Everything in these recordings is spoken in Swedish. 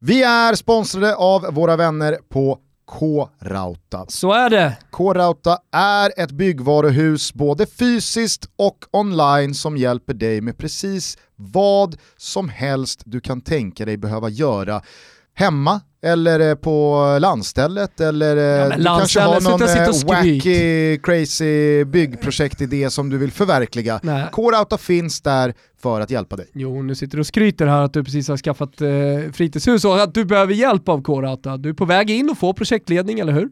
Vi är sponsrade av våra vänner på K-Rauta. Så är det. K-Rauta är ett byggvaruhus både fysiskt och online som hjälper dig med precis vad som helst du kan tänka dig behöva göra hemma eller eh, på landstället eller eh, Ja, du kanske har någon eh, wacky, crazy byggprojektidé som du vill förverkliga. K-Rauta finns där för att hjälpa dig. Jo, nu sitter du och skryter här att du precis har skaffat eh, fritidshus och att du behöver hjälp av K-Rauta. Du är på väg in och får projektledning, eller hur?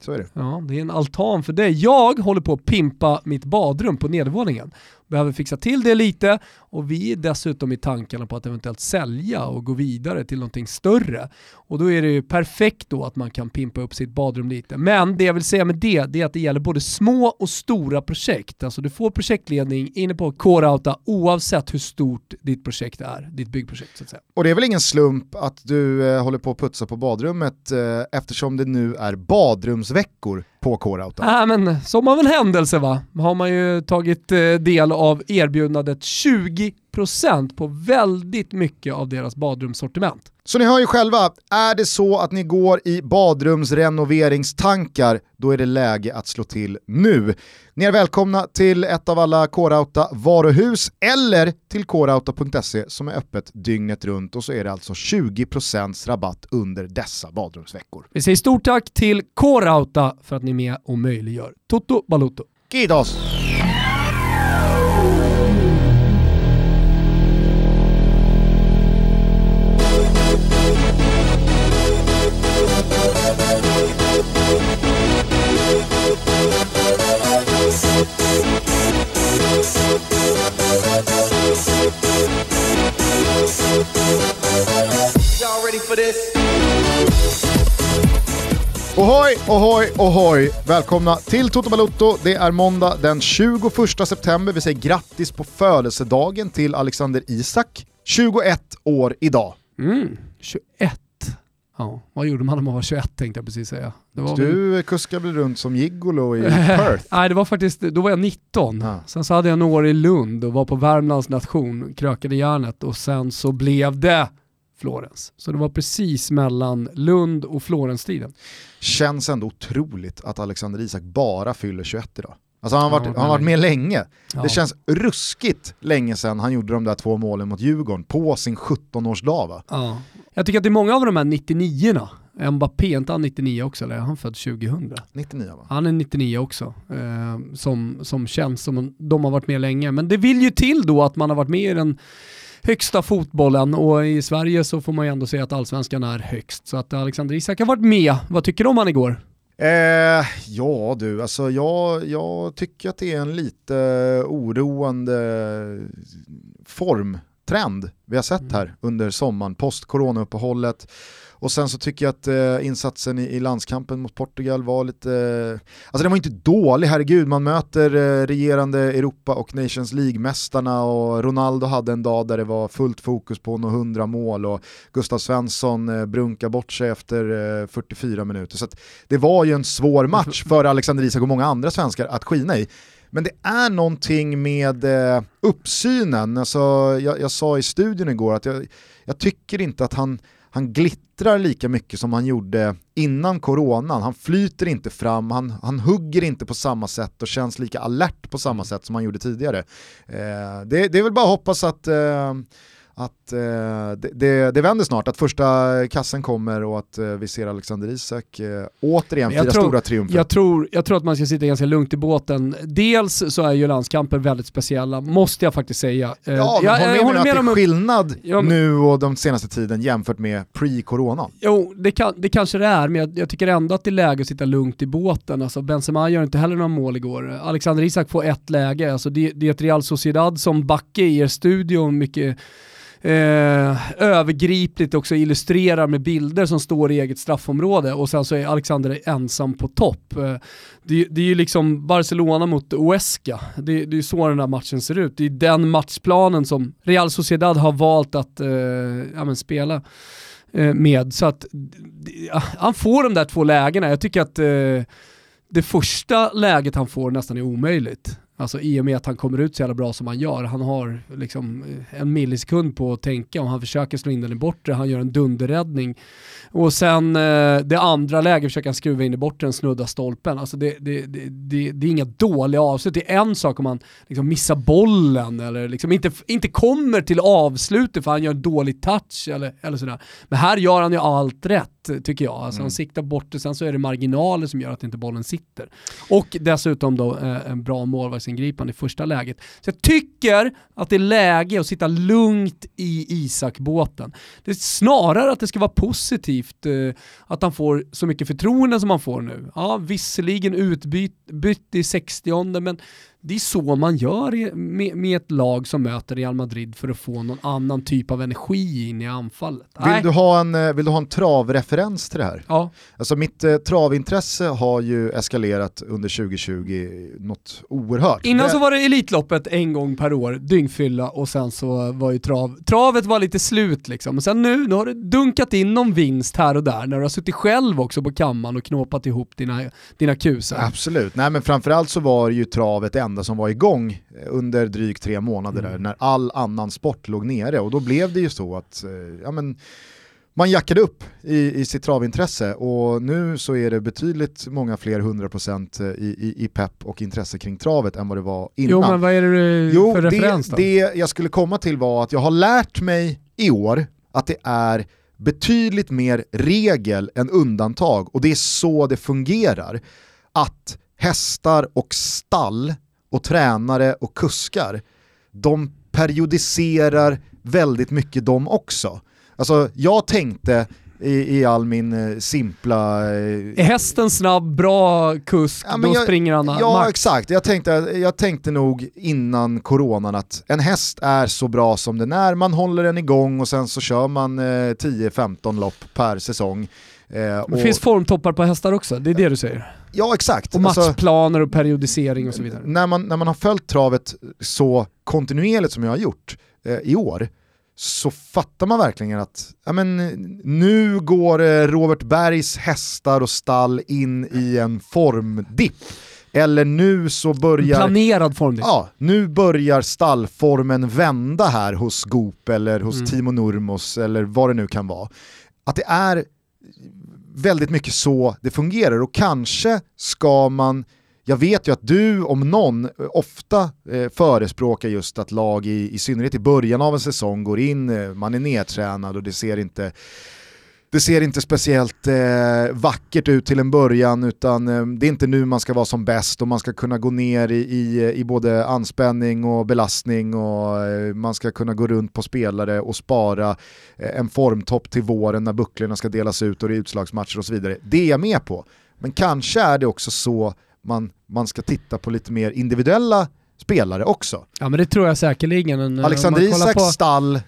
Så är det. Ja, det är en altan för dig. Jag håller på att pimpa mitt badrum på nedervåningen. Behöver fixa till det lite och vi är dessutom i tankarna på att eventuellt sälja och gå vidare till någonting större. Och då är det ju perfekt då att man kan pimpa upp sitt badrum lite. Men det jag vill säga med det, det är att det gäller både små och stora projekt. Alltså du får projektledning inne på Coreouta oavsett hur stort ditt projekt är, ditt byggprojekt så att säga. Och det är väl ingen slump att du eh, håller på att putsa på badrummet eh, eftersom det nu är badrumsveckor på K-Rauta. Men som av en händelse va, har man ju tagit eh, del av erbjudandet 20% på väldigt mycket av deras badrumssortiment. Så ni hör ju själva, är det så att ni går i badrumsrenoveringstankar, då är det läge att slå till nu. Ni är välkomna till ett av alla K-Rauta varuhus eller till krauta.se som är öppet dygnet runt och så är det alltså 20% rabatt under dessa badrumsveckor. Vi säger stort tack till K-Rauta för att ni är med och möjliggör Toto Balotto. Kiitos! For this? Ohoj, ohoj, ohoj! Välkomna till Toto Balotto. Det är måndag den 21 september. Vi säger grattis på födelsedagen till Alexander Isak. 21 år idag. Mm, 21. Ja, vad gjorde man när man var 21 tänkte jag precis säga. Det var väl- Du kuskar väl runt som gigolo i Perth? Nej, det var faktiskt, då var jag 19. Ja. Sen så hade jag några år i Lund och var på Värmlands nation, krökade järnet och sen så blev det Florens. Så det var precis mellan Lund och Florens-tiden. Känns ändå otroligt att Alexander Isak bara fyller 21 idag. Alltså han har varit, Ja, han har varit med länge. Ja. Det känns ruskigt länge sedan han gjorde de där två målen mot Djurgården på sin 17-årsdag va? Ja. Jag tycker att det är många av de här 99orna, Mbappé, inte han 99 också eller är han född 2000? 99 va? Han är 99 också, eh, som, som känns som de har varit med länge. Men det vill ju till då att man har varit med i den högsta fotbollen och i Sverige så får man ju ändå säga att allsvenskan är högst. Så att Alexander Isak har varit med. Vad tycker du om han igår? Eh, ja du, alltså jag, jag tycker att det är en lite oroande formtrend vi har sett här under sommaren, post coronauppehållet. Och sen så tycker jag att eh, insatsen i, i landskampen mot Portugal var lite, alltså den var inte dålig, herregud, man möter eh, regerande Europa och Nations League-mästarna och Ronaldo hade en dag där det var fullt fokus på nå 100 mål och Gustav Svensson eh, brunkar bort sig efter eh, 44 minuter. Så det var ju en svår match för Alexander Isak och många andra svenskar att skina i. Men det är någonting med eh, uppsynen, alltså, jag, jag sa i studion igår att jag, jag tycker inte att han, han glittrar lika mycket som han gjorde innan coronan. Han flyter inte fram, han, han hugger inte på samma sätt och känns lika alert på samma sätt som han gjorde tidigare. Eh, det, det är väl bara att hoppas att eh, att eh, det, det, det vänder snart, att första kassen kommer och att eh, vi ser Alexander Isak eh, återigen fira stora triumfer. Jag tror, jag tror att man ska sitta ganska lugnt i båten. Dels så är ju landskamper väldigt speciella, måste jag faktiskt säga. Eh, Ja, men jag, håll med jag mig nu att det är skillnad Ja, men- nu och den senaste tiden jämfört med pre-corona. Jo, det, kan, det kanske det är, men jag, jag tycker ändå att det är läge att sitta lugnt i båten. Alltså Benzema gör inte heller några mål igår. Alexander Isak får ett läge. Alltså det, det är ett Real Sociedad som Backe i er studio mycket eh, övergripligt också illustrerar med bilder som står i eget straffområde och sen så är Alexander ensam på topp. Eh, det, det är ju liksom Barcelona mot Huesca. Det, det är ju så den här matchen ser ut. Det är den matchplanen som Real Sociedad har valt att eh, ja, men spela eh, med. Så att ja, han får de där två lägena. Jag tycker att eh, det första läget han får nästan är omöjligt. Alltså i och med att han kommer ut så jävla bra som han gör. Han har liksom eh, en millisekund på att tänka och han försöker slå in den i bortre, han gör en dunderräddning. Och sen eh, det andra läget försöker han skruva in i bortre, snudda stolpen. Alltså det, det, det, det, det är inga dåliga avslut. Det är en sak om han liksom missar bollen eller liksom inte, inte kommer till avslutet för han gör en dålig touch eller, eller sådär. Men här gör han ju allt rätt tycker jag. Alltså mm. Han siktar bort det, sen så är det marginaler som gör att inte bollen sitter. Och dessutom då eh, en bra målvaktsingripande i första läget. Så jag tycker att det är läge att sitta lugnt i Isak-båten. Det är snarare att det ska vara positivt eh, att han får så mycket förtroende som han får nu. Ja, visserligen utbytt i 60 men det är så man gör med, med, ett lag som möter Real Madrid för att få någon annan typ av energi in i anfallet. Vill du, ha en, eh, vill du ha en travreferens till det här? Ja. Alltså mitt eh, travintresse har ju eskalerat under 2020 något oerhört. Innan det... så var det Elitloppet en gång per år, dyngfylla och sen så var ju trav, travet var lite slut liksom. Och sen nu, nu har du dunkat in någon vinst här och där när du har suttit själv också på kammaren och knåpat ihop dina, dina kusar. Absolut, nej men framförallt så var ju travet en enda som var igång eh, under drygt tre månader mm. där, när all annan sport låg nere. Och då blev det ju så att eh, ja, men, man jackade upp i, i sitt travintresse och nu så är det betydligt många fler 100% eh, i, i, i pepp och intresse kring travet än vad det var innan. Jo men vad är det jo, för referens då? Det jag skulle komma till var att jag har lärt mig i år att det är betydligt mer regel än undantag och det är så det fungerar. Att hästar och stall och tränare och kuskar, de periodiserar väldigt mycket de också. Alltså jag tänkte i, i all min eh, simpla... Eh, är hästen snabb, bra kusk, ja, då jag, springer han Ja max. exakt, jag tänkte, jag tänkte nog innan coronan att en häst är så bra som den är, man håller den igång och sen så kör man eh, 10-15 lopp per säsong. Eh, det finns formtoppar på hästar också, det är det du säger? Ja exakt. Och alltså, matchplaner och periodisering och så vidare. När man, när man har följt travet så kontinuerligt som jag har gjort eh, i år, så fattar man verkligen att ja, men, nu går eh, Robert Bergs hästar och stall in i en formdipp. Eller nu så börjar... Planerad formdipp. Ja, nu börjar stallformen vända här hos Goop eller hos mm. Timo Nurmos eller vad det nu kan vara. Att det är väldigt mycket så det fungerar. Och kanske ska man jag vet ju att du om någon eh, ofta eh, förespråkar just att lag i, i synnerhet i början av en säsong går in, eh, man är nedtränad och det ser inte det ser inte speciellt eh, vackert ut till en början utan eh, det är inte nu man ska vara som bäst och man ska kunna gå ner i, i, i både anspänning och belastning och eh, man ska kunna gå runt på spelare och spara eh, en formtopp till våren när bucklorna ska delas ut och det är utslagsmatcher och så vidare. Det är jag med på. Men kanske är det också så man, man ska titta på lite mer individuella spelare också. Ja men det tror jag säkerligen. Eh, Alexander Isak på... stall,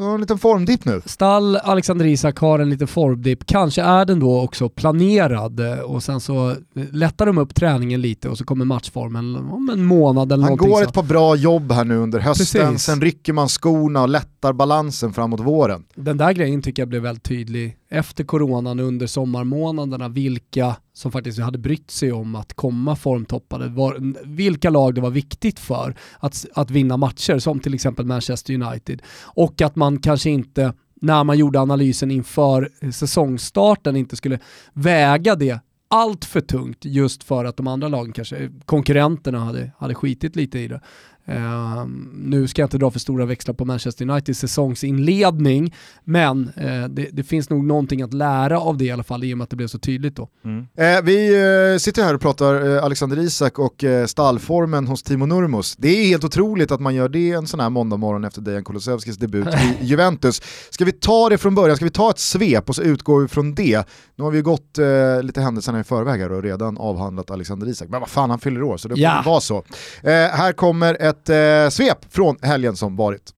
har en liten formdipp nu. Stall, Alexander Isak har en liten formdipp, kanske är den då också planerad eh, och sen så lättar de upp träningen lite och så kommer matchformen om en månad eller Han går så. ett par bra jobb här nu under hösten, Precis. sen rycker man skorna och lättar balansen framåt våren. Den där grejen tycker jag blev väldigt tydlig efter coronan under sommarmånaderna vilka som faktiskt hade brytt sig om att komma formtoppade, var, vilka lag det var viktigt för att, att vinna matcher, som till exempel Manchester United. Och att man kanske inte, när man gjorde analysen inför säsongstarten, inte skulle väga det allt för tungt just för att de andra lagen kanske, konkurrenterna hade, hade skitit lite i det. Uh, nu ska jag inte dra för stora växlar på Manchester Uniteds säsongsinledning, men uh, det, det, finns nog någonting att lära av det i alla fall i och med att det blev så tydligt då. Mm. Eh, vi eh, sitter här och pratar eh, Alexander Isak och eh, stallformen hos Timo Nurmos. Det är helt otroligt att man gör det en sån här måndag morgon efter Dejan Kulusevskis debut i Juventus. Ska vi ta det från början, ska vi ta ett svep och så utgår vi från det. Nu har vi gått eh, lite händelserna i förväg här och redan avhandlat Alexander Isak, men vad fan han fyller år så det ja. vara så. här kommer ett eh, svep från helgen som varit.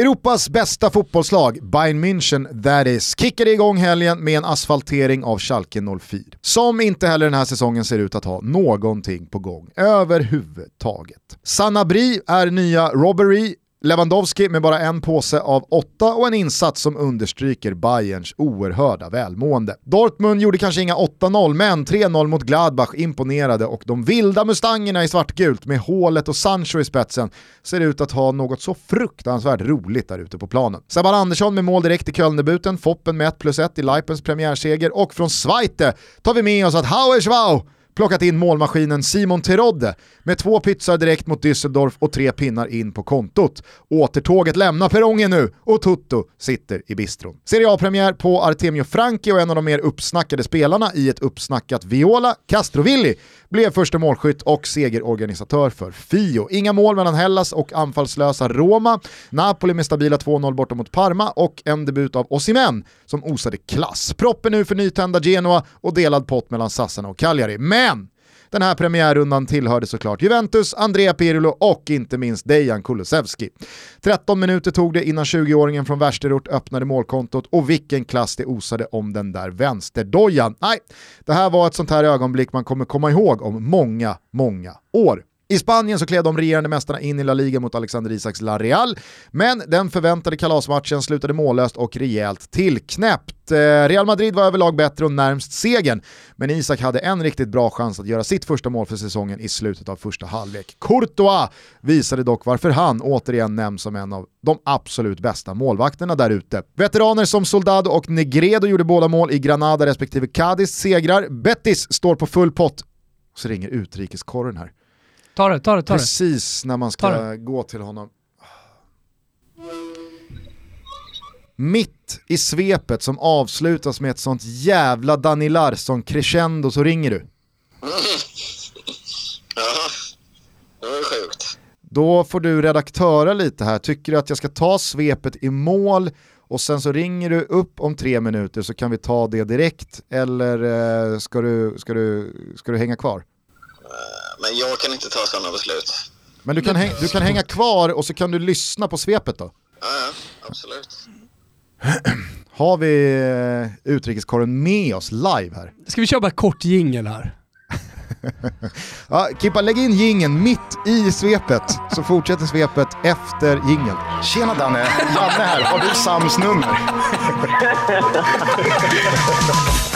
Europas bästa fotbollslag, Bayern München that is, kickade igång helgen med en asfaltering av Schalke 04. Som inte heller den här säsongen ser ut att ha någonting på gång överhuvudtaget. Sanabri är nya Robbery Lewandowski med bara en påse av åtta och en insats som understryker Bayerns oerhörda välmående. Dortmund gjorde kanske inga 8-0 men 3-0 mot Gladbach imponerade och de vilda mustangerna i svartgult med hålet och Sancho i spetsen ser ut att ha något så fruktansvärt roligt där ute på planen. Sebban Andersson med mål direkt i Kölndebuten, Foppen med 1 plus 1 i Leipens premiärseger och från Zweite tar vi med oss att Hauer plockat in målmaskinen Simon Terodde med två pytsar direkt mot Düsseldorf och tre pinnar in på kontot. Återtåget lämnar perrongen nu och Tutto sitter i bistron. Serie A-premiär på Artemio Franki och en av de mer uppsnackade spelarna i ett uppsnackat Viola, Castrovilli, blev första målskytt och segerorganisatör för Fio. Inga mål mellan Hellas och anfallslösa Roma, Napoli med stabila 2-0 borta mot Parma och en debut av Osimhen som osade klass. Proppen nu för nytända Genoa och delad pott mellan Sassarna och Cagliari. Men den här premiärrundan tillhörde såklart Juventus, Andrea Pirlo och inte minst Dejan Kulusevski. 13 minuter tog det innan 20-åringen från värsterort öppnade målkontot och vilken klass det osade om den där vänsterdojan. Nej, det här var ett sånt här ögonblick man kommer komma ihåg om många, många år. I Spanien så klev de regerande mästarna in i La Liga mot Alexander Isaks La Real, men den förväntade kalasmatchen slutade mållöst och rejält tillknäppt. Eh, Real Madrid var överlag bättre och närmst segern, men Isak hade en riktigt bra chans att göra sitt första mål för säsongen i slutet av första halvlek. Courtois visade dock varför han återigen nämns som en av de absolut bästa målvakterna där ute. Veteraner som Soldado och Negredo gjorde båda mål i Granada respektive Cadiz segrar. Betis står på full pott. Så ringer utrikeskorren här. Ta det, ta det, ta det. Precis när man ska gå till honom. Mitt i svepet som avslutas med ett sånt jävla Danny Larsson crescendo så ringer du. Ja, det var sjukt. Då får du redaktöra lite här. Tycker du att jag ska ta svepet i mål och sen så ringer du upp om tre minuter så kan vi ta det direkt eller eh, ska, du, ska, du, ska du hänga kvar? Men jag kan inte ta sådana beslut. Men du kan, du kan hänga kvar och så kan du lyssna på svepet då? Ja, ja absolut. Har vi eh, utrikeskorren med oss live här? Ska vi köra bara kort jingel här? ja, Kippa, lägg in gingen mitt i svepet, så fortsätter svepet efter jingeln. Tjena Danne, Janne här. Har du Sams nummer?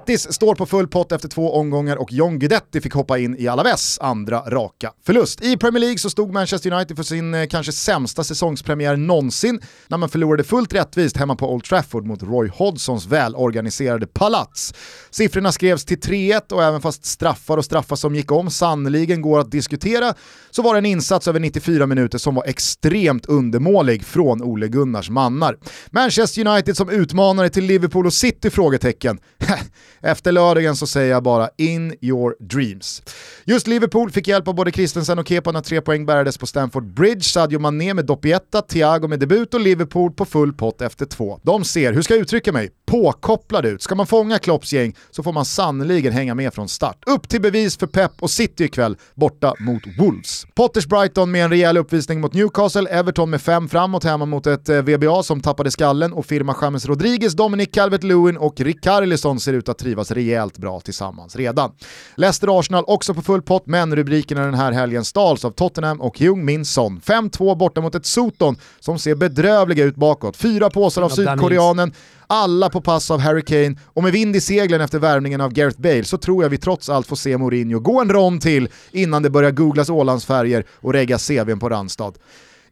Betis står på full pott efter två omgångar och John Guidetti fick hoppa in i Alaves andra raka förlust. I Premier League så stod Manchester United för sin eh, kanske sämsta säsongspremiär någonsin när man förlorade fullt rättvist hemma på Old Trafford mot Roy Hodgsons välorganiserade palats. Siffrorna skrevs till 3-1 och även fast straffar och straffar som gick om sannoliken går att diskutera så var det en insats över 94 minuter som var extremt undermålig från Ole Gunnars mannar. Manchester United som utmanare till Liverpool och City? frågetecken. Efter lördagen så säger jag bara in your dreams. Just Liverpool fick hjälp av både Christensen och Kepa när tre poäng bärades på Stamford Bridge, Sadio Mané med doppietta, Thiago med debut och Liverpool på full pott efter två. De ser, hur ska jag uttrycka mig, påkopplade ut. Ska man fånga Klopps gäng så får man sannoliken hänga med från start. Upp till bevis för Pep och City ikväll borta mot Wolves. Potters Brighton med en rejäl uppvisning mot Newcastle, Everton med fem framåt hemma mot ett eh, VBA som tappade skallen och firma James Rodriguez, Dominic Calvert-Lewin och Rick Carlison ser ut att trivas rejält bra tillsammans redan. Leicester-Arsenal också på full pott, men rubrikerna den här helgen stals av Tottenham och Jung Min Son. 5-2 borta mot ett Soton som ser bedrövliga ut bakåt. Fyra påsar av sydkoreanen, alla på pass av Harry Kane och med vind i seglen efter värvningen av Gareth Bale så tror jag vi trots allt får se Mourinho gå en rond till innan det börjar googlas Ålandsfärger och reggas CVn på Randstad.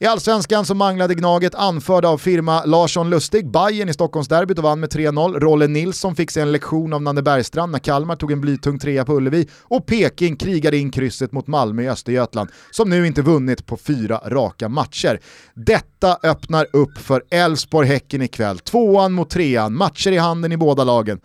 I allsvenskan så manglade Gnaget anförda av firma Larsson Lustig Bayern i Stockholmsderbyt och vann med 3-0. Rolle Nilsson fick sig en lektion av Nanne Bergstrand när Kalmar tog en blytung trea på Ullevi och Peking krigade in krysset mot Malmö i Östergötland som nu inte vunnit på fyra raka matcher. Detta öppnar upp för Elfsborg-Häcken ikväll. Tvåan mot trean, matcher i handen i båda lagen.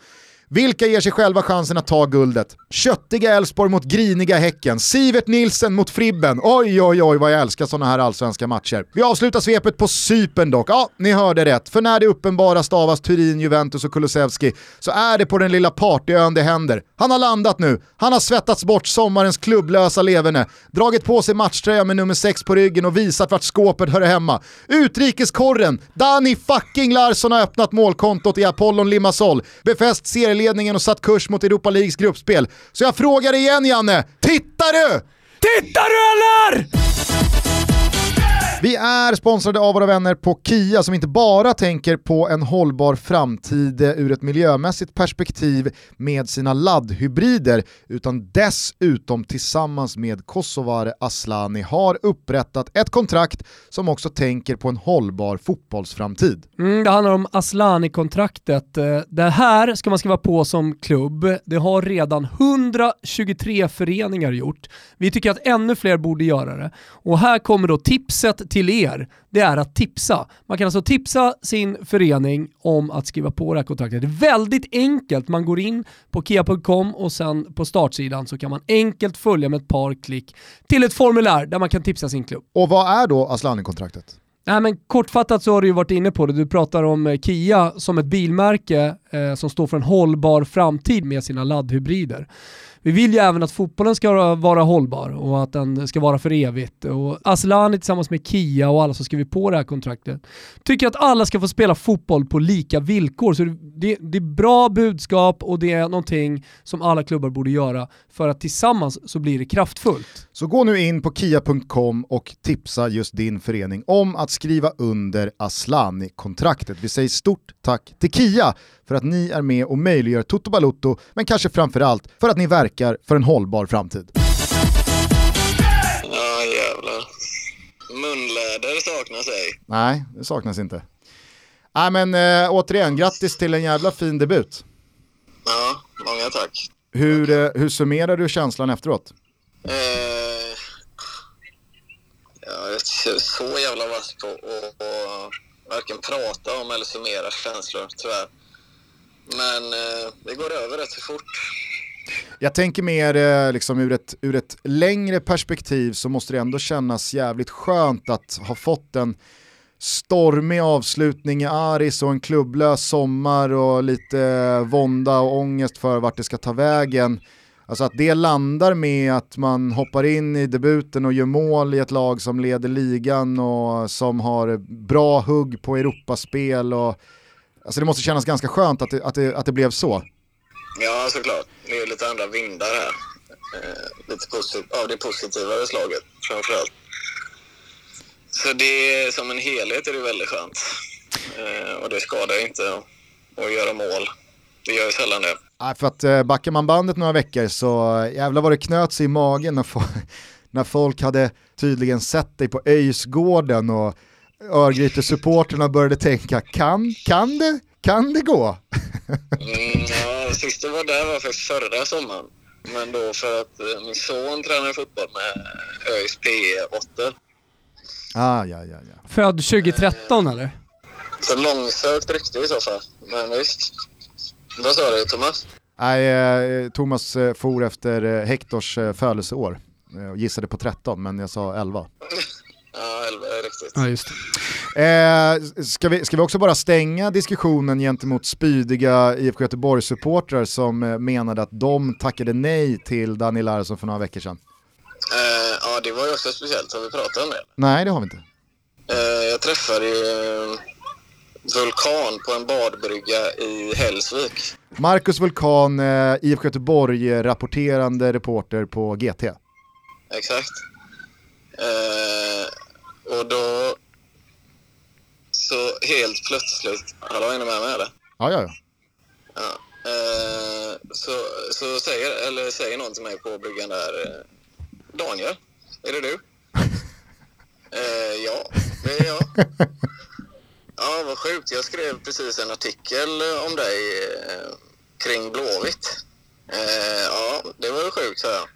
Vilka ger sig själva chansen att ta guldet? Köttiga Elfsborg mot griniga Häcken, Sivert Nilsen mot Fribben. Oj, oj, oj vad jag älskar sådana här allsvenska matcher. Vi avslutar svepet på Sypen dock. Ja, ni hörde rätt. För när det uppenbara stavas Turin, Juventus och Kulusevski så är det på den lilla partyön det händer. Han har landat nu. Han har svettats bort sommarens klubblösa leverne, dragit på sig matchtröja med nummer 6 på ryggen och visat vart skåpet hör hemma. Utrikeskorren, Dani fucking Larsson har öppnat målkontot i Apollon Limassol, befäst serieledningen och satt kurs mot Europa Leagues gruppspel. Så jag frågar igen Janne, tittar du? Tittar du eller? Vi är sponsrade av våra vänner på Kia som inte bara tänker på en hållbar framtid ur ett miljömässigt perspektiv med sina laddhybrider utan dessutom tillsammans med Kosovare Aslani har upprättat ett kontrakt som också tänker på en hållbar fotbollsframtid. Mm, det handlar om Aslani-kontraktet. Eh, det här ska man skriva på som klubb. Det har redan 123 föreningar gjort. Vi tycker att ännu fler borde göra det. Och här kommer då tipset till er. Det är att tipsa. Man kan alltså tipsa sin förening om att skriva på det här kontraktet. Det är väldigt enkelt. Man går in på kia.com och sen på startsidan så kan man enkelt följa med ett par klick till ett formulär där man kan tipsa sin klubb. Och vad är då Aslani-kontraktet? Nej, men kortfattat så har du ju varit inne på det. Du pratar om eh, Kia som ett bilmärke eh, som står för en hållbar framtid med sina laddhybrider. Vi vill ju även att fotbollen ska vara hållbar och att den ska vara för evigt. Och Aslani tillsammans med Kia och alla som skriver på det här kontraktet tycker att alla ska få spela fotboll på lika villkor. Så det, det är bra budskap och det är någonting som alla klubbar borde göra för att tillsammans så blir det kraftfullt. Så gå nu in på kia.com och tipsa just din förening om att skriva under Aslani-kontraktet. Vi säger stort tack till Kia för att ni är med och möjliggör Toto Balutto, men kanske framförallt för att ni verkar för en hållbar framtid. Ja, jävlar. Munläder saknas ej. Nej, det saknas inte. Nej men äh, återigen, grattis till en jävla fin debut. Ja, många tack. Hur, äh, hur summerar du känslan efteråt? Eh, jag är så jävla vass på att varken prata om eller summera känslor, tyvärr. Men eh, det går över rätt så fort. Jag tänker mer eh, liksom ur, ett, ur ett längre perspektiv så måste det ändå kännas jävligt skönt att ha fått en stormig avslutning i Aris och en klubblös sommar och lite vånda och ångest för vart det ska ta vägen. Alltså att det landar med att man hoppar in i debuten och gör mål i ett lag som leder ligan och som har bra hugg på Europaspel. Och, alltså det måste kännas ganska skönt att det, att det, att det blev så. Ja, såklart. Det är lite andra vindar här. Eh, lite posit- av det positivare slaget framförallt. Så det som en helhet är det väldigt skönt. Eh, och det skadar inte att, att göra mål. Det gör ju sällan det. Nej, för att eh, backar man bandet några veckor så eh, jävlar vad det knöt sig i magen när, när folk hade tydligen sett dig på Öjsgården och Örgryte-supporterna började tänka, kan, kan, det, kan det gå? Mm, ja, sist jag var där var faktiskt förra sommaren. Men då för att eh, min son tränar fotboll med ÖIS P8. Ah, ja, ja, ja. Född 2013 eller? Så långsökt rykte i så fall. Men visst. Vad sa du Thomas? Nej, eh, Thomas eh, for efter eh, Hektors eh, födelseår eh, och gissade på 13 men jag sa 11. Ja, 11 är riktigt. Ja, just Eh, ska, vi, ska vi också bara stänga diskussionen gentemot spydiga IFK Göteborg-supportrar som eh, menade att de tackade nej till Daniel Larsson för några veckor sedan? Eh, ja, det var ju också speciellt. Har vi pratat om det? Nej, det har vi inte. Eh, jag träffade eh, Vulkan på en badbrygga i Hällsvik. Marcus Vulkan, eh, IFK Göteborg-rapporterande reporter på GT. Exakt. Eh, och då så helt plötsligt, hallå är ni med mig eller? Ja, ja, ja. Ja. Eh, så, så säger, eller säger någon till mig på bryggan där, eh, Daniel, är det du? eh, ja, det är jag. Ja, vad sjukt. Jag skrev precis en artikel om dig eh, kring Blåvitt. Eh, ja, det var ju sjukt, sa jag.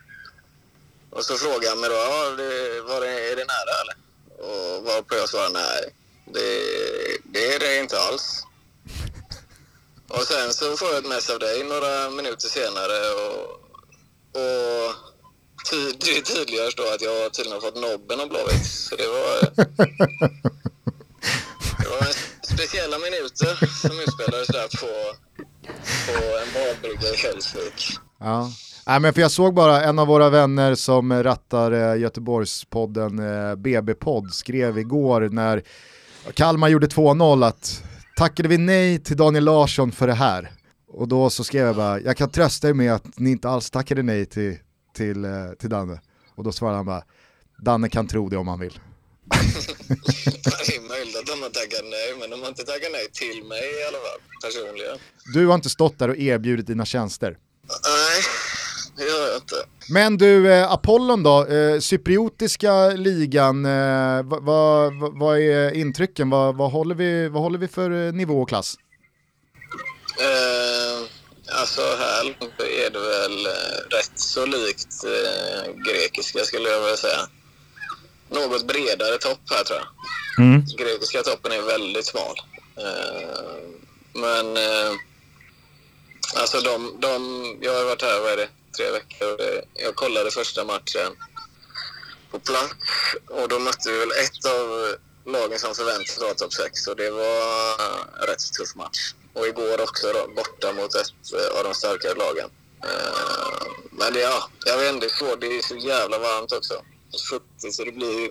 Och så frågade han mig då, ja, det, var det, är det nära eller? Och varpå jag svarade nej, det, det är det inte alls. Och sen så får jag ett mess av dig några minuter senare och, och ty, det tydliggörs då att jag tydligen har fått nobben av Blåvitt. Så det var, det var speciella minuter som utspelades där på, på en badbrygga i Hälsvik. Ja. Nej, men för jag såg bara en av våra vänner som rattar eh, Göteborgspodden eh, BB-podd skrev igår när Kalmar gjorde 2-0 att tackade vi nej till Daniel Larsson för det här? Och då så skrev jag bara, jag kan trösta er med att ni inte alls tackade nej till, till, eh, till Danne. Och då svarade han bara, Danne kan tro det om han vill. det är möjligt att de har tackat nej, men de har inte tackat nej till mig i alla fall, personligen. Du har inte stått där och erbjudit dina tjänster. Nej, det gör jag inte. Men du, eh, Apollon då, eh, cypriotiska ligan, eh, vad va, va, va är intrycken? Vad va håller, vi, vad håller vi för eh, nivå och klass? Eh, alltså här är det väl eh, rätt så likt eh, grekiska skulle jag vilja säga. Något bredare topp här tror jag. Mm. Grekiska toppen är väldigt smal. Eh, men eh, alltså de, de, jag har varit här, vad är det, tre veckor. Jag kollade första matchen på plats och då mötte vi väl ett av lagen som förväntades vara topp 6 och det var en rätt tuff match. Och igår också då, borta mot ett av de starkare lagen. Eh, Men det, ja, jag vet inte, det är svårt. Det är så jävla varmt också. 70, så det blir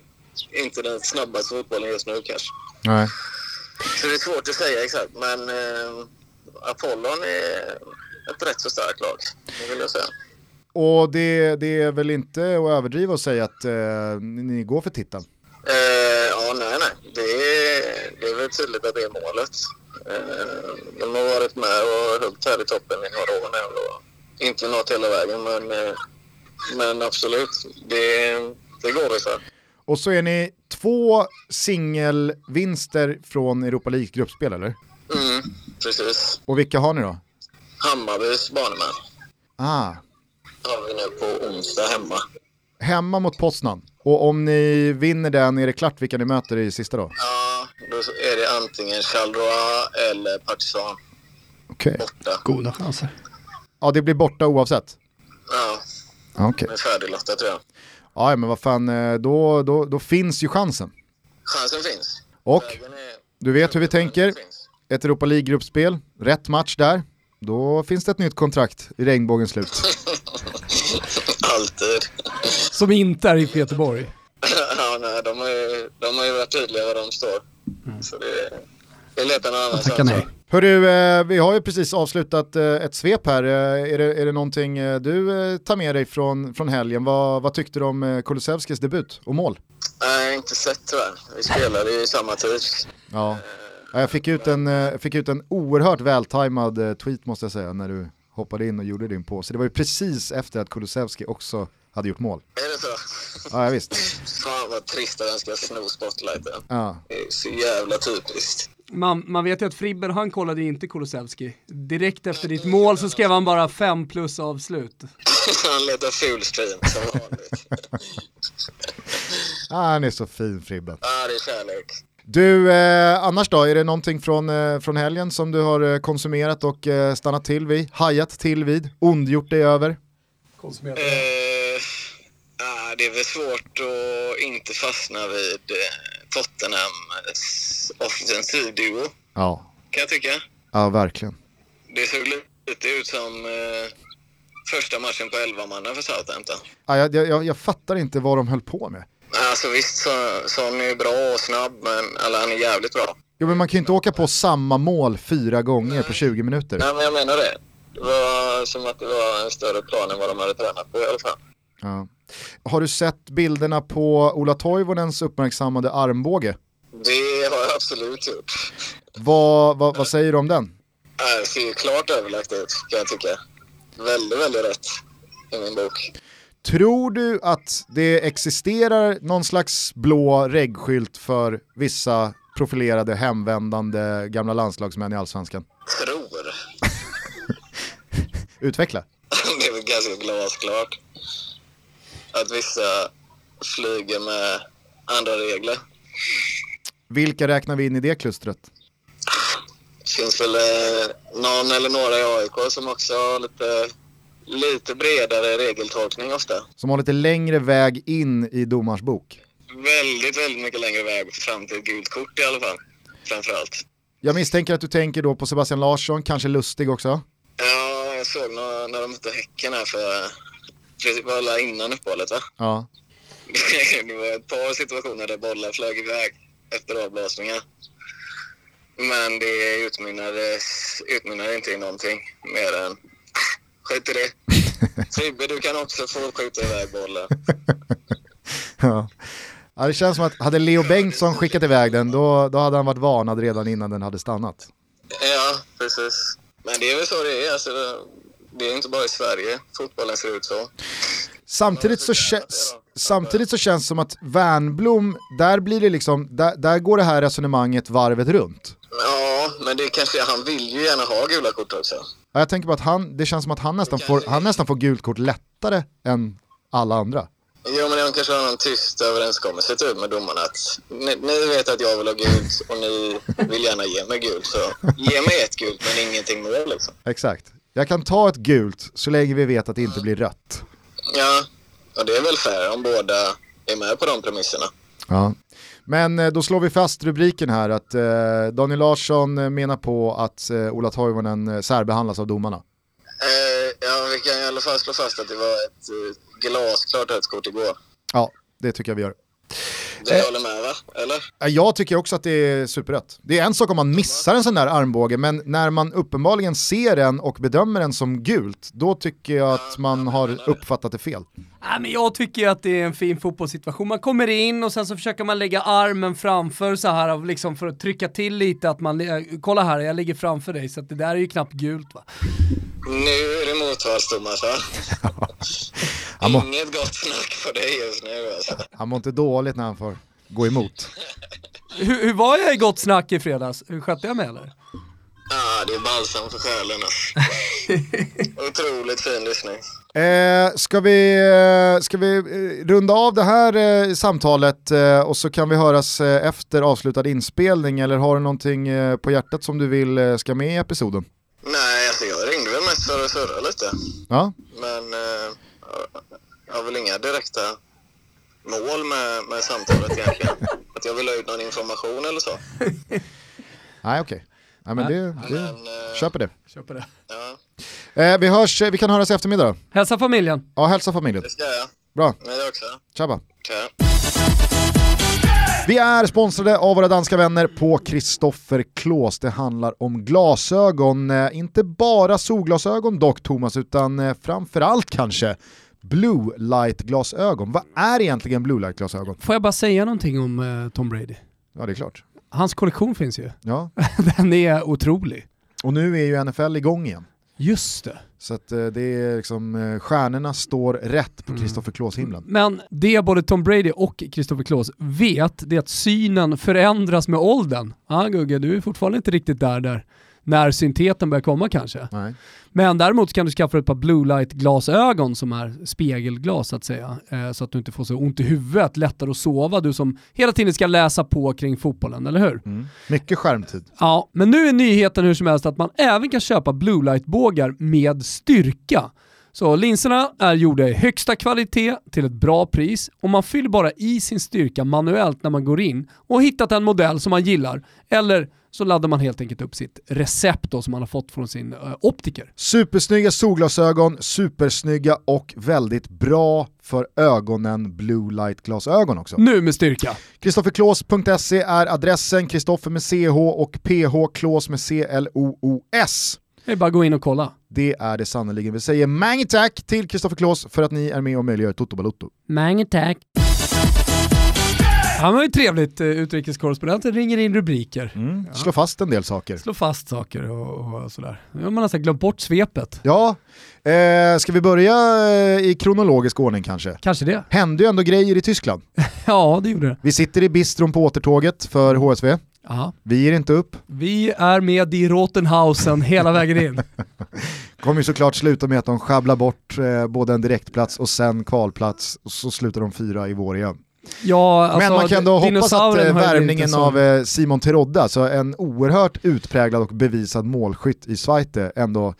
inte den snabbaste fotbollen just nu kanske. Nej. Så det är svårt att säga exakt, men eh, Apollon är ett rätt så starkt lag, det vill jag säga. Och det, det är väl inte att överdriva och säga att eh, ni går för titeln? Eh, ja, nej, nej. Det är, det är väl tydligt att det är målet. Eh, de har varit med och huggt här i toppen i några år nu. Inte nått hela vägen, men, eh, men absolut. Det, det går vi för. Och så är ni två singelvinster från Europa League-gruppspel eller? Mm, precis. Och vilka har ni då? Hammarbys banemän Ah, har vi nu på onsdag hemma. hemma mot Poznan. Och om ni vinner den är det klart vilka ni möter i sista då? Ja, då är det antingen Charleroi eller Partizan Okej. borta. Goda chanser. Ja, det blir borta oavsett. Ja, Okej. med färdiglottad tror jag. Ja, men vad fan, eh, då, då, då finns ju chansen. Chansen finns. Och är... du vet hur vi tänker. Ett Europa League-gruppspel, rätt match där. Då finns det ett nytt kontrakt i regnbågens slut. Alltid. Som inte är i Göteborg. ja, nej, de har, ju, de har ju varit tydliga var de står. Så det, annanstans. Tacka nej. Hörru, eh, vi har ju precis avslutat eh, ett svep här. Eh, är, det, är det någonting du tar med dig från, från helgen? Vad, vad tyckte du om Kulusevskis debut och mål? Nej, inte sett tyvärr. Vi spelade ju samma tid. Ja. Ja, Jag fick ut en, fick ut en oerhört vältajmad tweet måste jag säga när du hoppade in och gjorde din på. Så det var ju precis efter att Kulusevski också hade gjort mål. Är det så? Ja, ja visst. Fan vad trist att han ska sno spotlighten. Ja. Det är så jävla typiskt. Man, man vet ju att Fribber han kollade inte Kulusevski. Direkt efter ditt mål så skrev han bara 5 plus avslut. han letar fullstream som vanligt. Ah, han är så fin Fribben. Ja, det är kärlek. Du, eh, annars då? Är det någonting från, eh, från helgen som du har eh, konsumerat och eh, stannat till vid, hajat till vid, ondgjort dig över? Eh, ja, det är väl svårt att inte fastna vid eh, Tottenhams offensivduo, Ja, kan jag tycka. ja verkligen. Det såg lite ut som eh, första matchen på 11 manna för Southampton. Ja, jag, jag, jag fattar inte vad de höll på med. Alltså visst, så- Son är bra och snabb, men eller, han är jävligt bra. Jo, men man kan ju inte åka på samma mål fyra gånger på 20 minuter. Nej, men jag menar det. Det var som att det var en större plan än vad de hade tränat på i alla fall. Ja. Har du sett bilderna på Ola Toivonens uppmärksammade armbåge? Det har jag absolut gjort. Vad, vad, vad säger du om den? Det ser ju klart överlagt ut, kan jag tycka. Väldigt, väldigt rätt i min bok. Tror du att det existerar någon slags blå reggskylt för vissa profilerade hemvändande gamla landslagsmän i allsvenskan? Tror. Utveckla. det är väl ganska glasklart. Att vissa flyger med andra regler. Vilka räknar vi in i det klustret? finns väl eh, någon eller några i AIK som också har lite, lite bredare regeltolkning ofta. Som har lite längre väg in i domars bok. Väldigt, väldigt mycket längre väg fram till ett gult kort i alla fall. Framförallt. Jag misstänker att du tänker då på Sebastian Larsson, kanske Lustig också. Ja, jag såg när, när de mötte Häcken här för precis var alla innan uppehållet va? Ja. det var ett par situationer där bollar flög iväg efter avblåsningar. Men det utmynnade, utmynnade inte i någonting mer än skit i det. Fribbe, du kan också få skjuta iväg bollen. ja. Ja, det känns som att hade Leo Bengtsson skickat iväg den då, då hade han varit varnad redan innan den hade stannat. Ja, precis. Men det är väl så det är. Alltså, det är inte bara i Sverige fotbollen ser ut så. Samtidigt så, samtidigt så känns det som att Värnblom, där blir det liksom, där, där går det här resonemanget varvet runt. Ja, men det kanske, han vill ju gärna ha gula kort också. Ja, Jag tänker på att han, det känns som att han nästan, får, han nästan får gult kort lättare än alla andra. Jo, men de kanske har någon tyst överenskommelse typ med domarna att ni, ni vet att jag vill ha gult och ni vill gärna ge mig gult så ge mig ett gult men ingenting mer liksom. Exakt. Jag kan ta ett gult så länge vi vet att det inte blir rött. Ja, och det är väl fair om båda är med på de premisserna. Ja. Men eh, då slår vi fast rubriken här att eh, Daniel Larsson eh, menar på att Ola Toivonen eh, särbehandlas av domarna. Ja, vi kan i alla fall slå fast att det var ett glasklart rött kort igår. Ja, det tycker jag vi gör. Du håller med va? Eller? Ja, Jag tycker också att det är superrätt. Det är en sak om man missar en sån där armbåge, men när man uppenbarligen ser den och bedömer den som gult, då tycker jag att man har uppfattat det fel. Nej, men jag tycker att det är en fin fotbollssituation. Man kommer in och sen så försöker man lägga armen framför så här av liksom för att trycka till lite att man, eh, kolla här jag ligger framför dig så att det där är ju knappt gult va. Nu är det motvalsdomar va? Han må, Inget gott snack på dig just nu alltså. han mår inte dåligt när han får gå emot. Hur, hur var jag i gott snack i fredags? Hur skötte jag mig eller? Ah, det är balsam för själen alltså. Otroligt fin lyssning. Eh, ska vi, eh, ska vi eh, runda av det här eh, samtalet eh, och så kan vi höras eh, efter avslutad inspelning eller har du någonting eh, på hjärtat som du vill eh, ska med i episoden? Nej, alltså jag ringde väl mest för att surra lite. Ja, Men eh, har väl inga direkta mål med, med samtalet egentligen. Att jag vill ha ut någon information eller så. nej okej. Nej, men det, det, Men, eh, köper det. Köper det. ja, Eh, vi, hörs, eh, vi kan höras i eftermiddag då. Hälsa familjen. Ja, hälsa familjen. det ska jag. Bra, Ni också. tjabba. Tja. Vi är sponsrade av våra danska vänner på Kristoffer Klås. Det handlar om glasögon, eh, inte bara solglasögon dock Thomas, utan eh, framförallt kanske blue light-glasögon. Vad är egentligen blue light-glasögon? Får jag bara säga någonting om eh, Tom Brady? Ja, det är klart. Hans kollektion finns ju. Ja. Den är otrolig. Och nu är ju NFL igång igen. Just det. Så att eh, det är liksom, eh, stjärnorna står rätt på Mm. Kristoffer Klås-himlen. Men det både Tom Brady och Christopher Klose vet, det är att synen förändras med åldern. Ja Gugge, du är fortfarande inte riktigt där, där när synteten börjar komma kanske. Nej. Men däremot kan du skaffa ett par blue light glasögon som är spegelglas så att säga. Eh, så att du inte får så ont i huvudet, lättare att sova, du som hela tiden ska läsa på kring fotbollen, eller hur? Mm. Mycket skärmtid. Ja, men nu är nyheten hur som helst att man även kan köpa blue light-bågar med styrka. Så linserna är gjorda i högsta kvalitet till ett bra pris och man fyller bara i sin styrka manuellt när man går in och hittat en modell som man gillar. Eller så laddar man helt enkelt upp sitt recept då, som man har fått från sin eh, optiker. Supersnygga solglasögon, supersnygga och väldigt bra för ögonen blue light-glasögon också. Nu med styrka. Kristofferklås.se är adressen, Kristoffer med CH och PH Klås med C-L-O-O-S. Det är bara att gå in och kolla. Det är det sannoliken. Vi säger mange tack till Kristoffer Klås för att ni är med och möjliggör Toto Balotto. Mange tack. Han var ju trevligt, eh, utrikeskorrespondenten ringer in rubriker. Mm. Slå fast en del saker. Slå fast saker och, och sådär. Nu har man nästan glömt bort svepet. Ja, eh, ska vi börja eh, i kronologisk ordning kanske? Kanske det. Hände ju ändå grejer i Tyskland. Ja, det gjorde det. Vi sitter i bistron på återtåget för HSV. Ja. Vi ger inte upp. Vi är med i Rotenhausen hela vägen in. Kommer ju såklart sluta med att de sjabblar bort eh, både en direktplats och sen kvalplats och så slutar de fyra i vår igen. Ja, alltså, Men man kan ändå hoppas att eh, värvningen av eh, Simon Terodde, alltså en oerhört utpräglad och bevisad målskytt i Zweite, ändå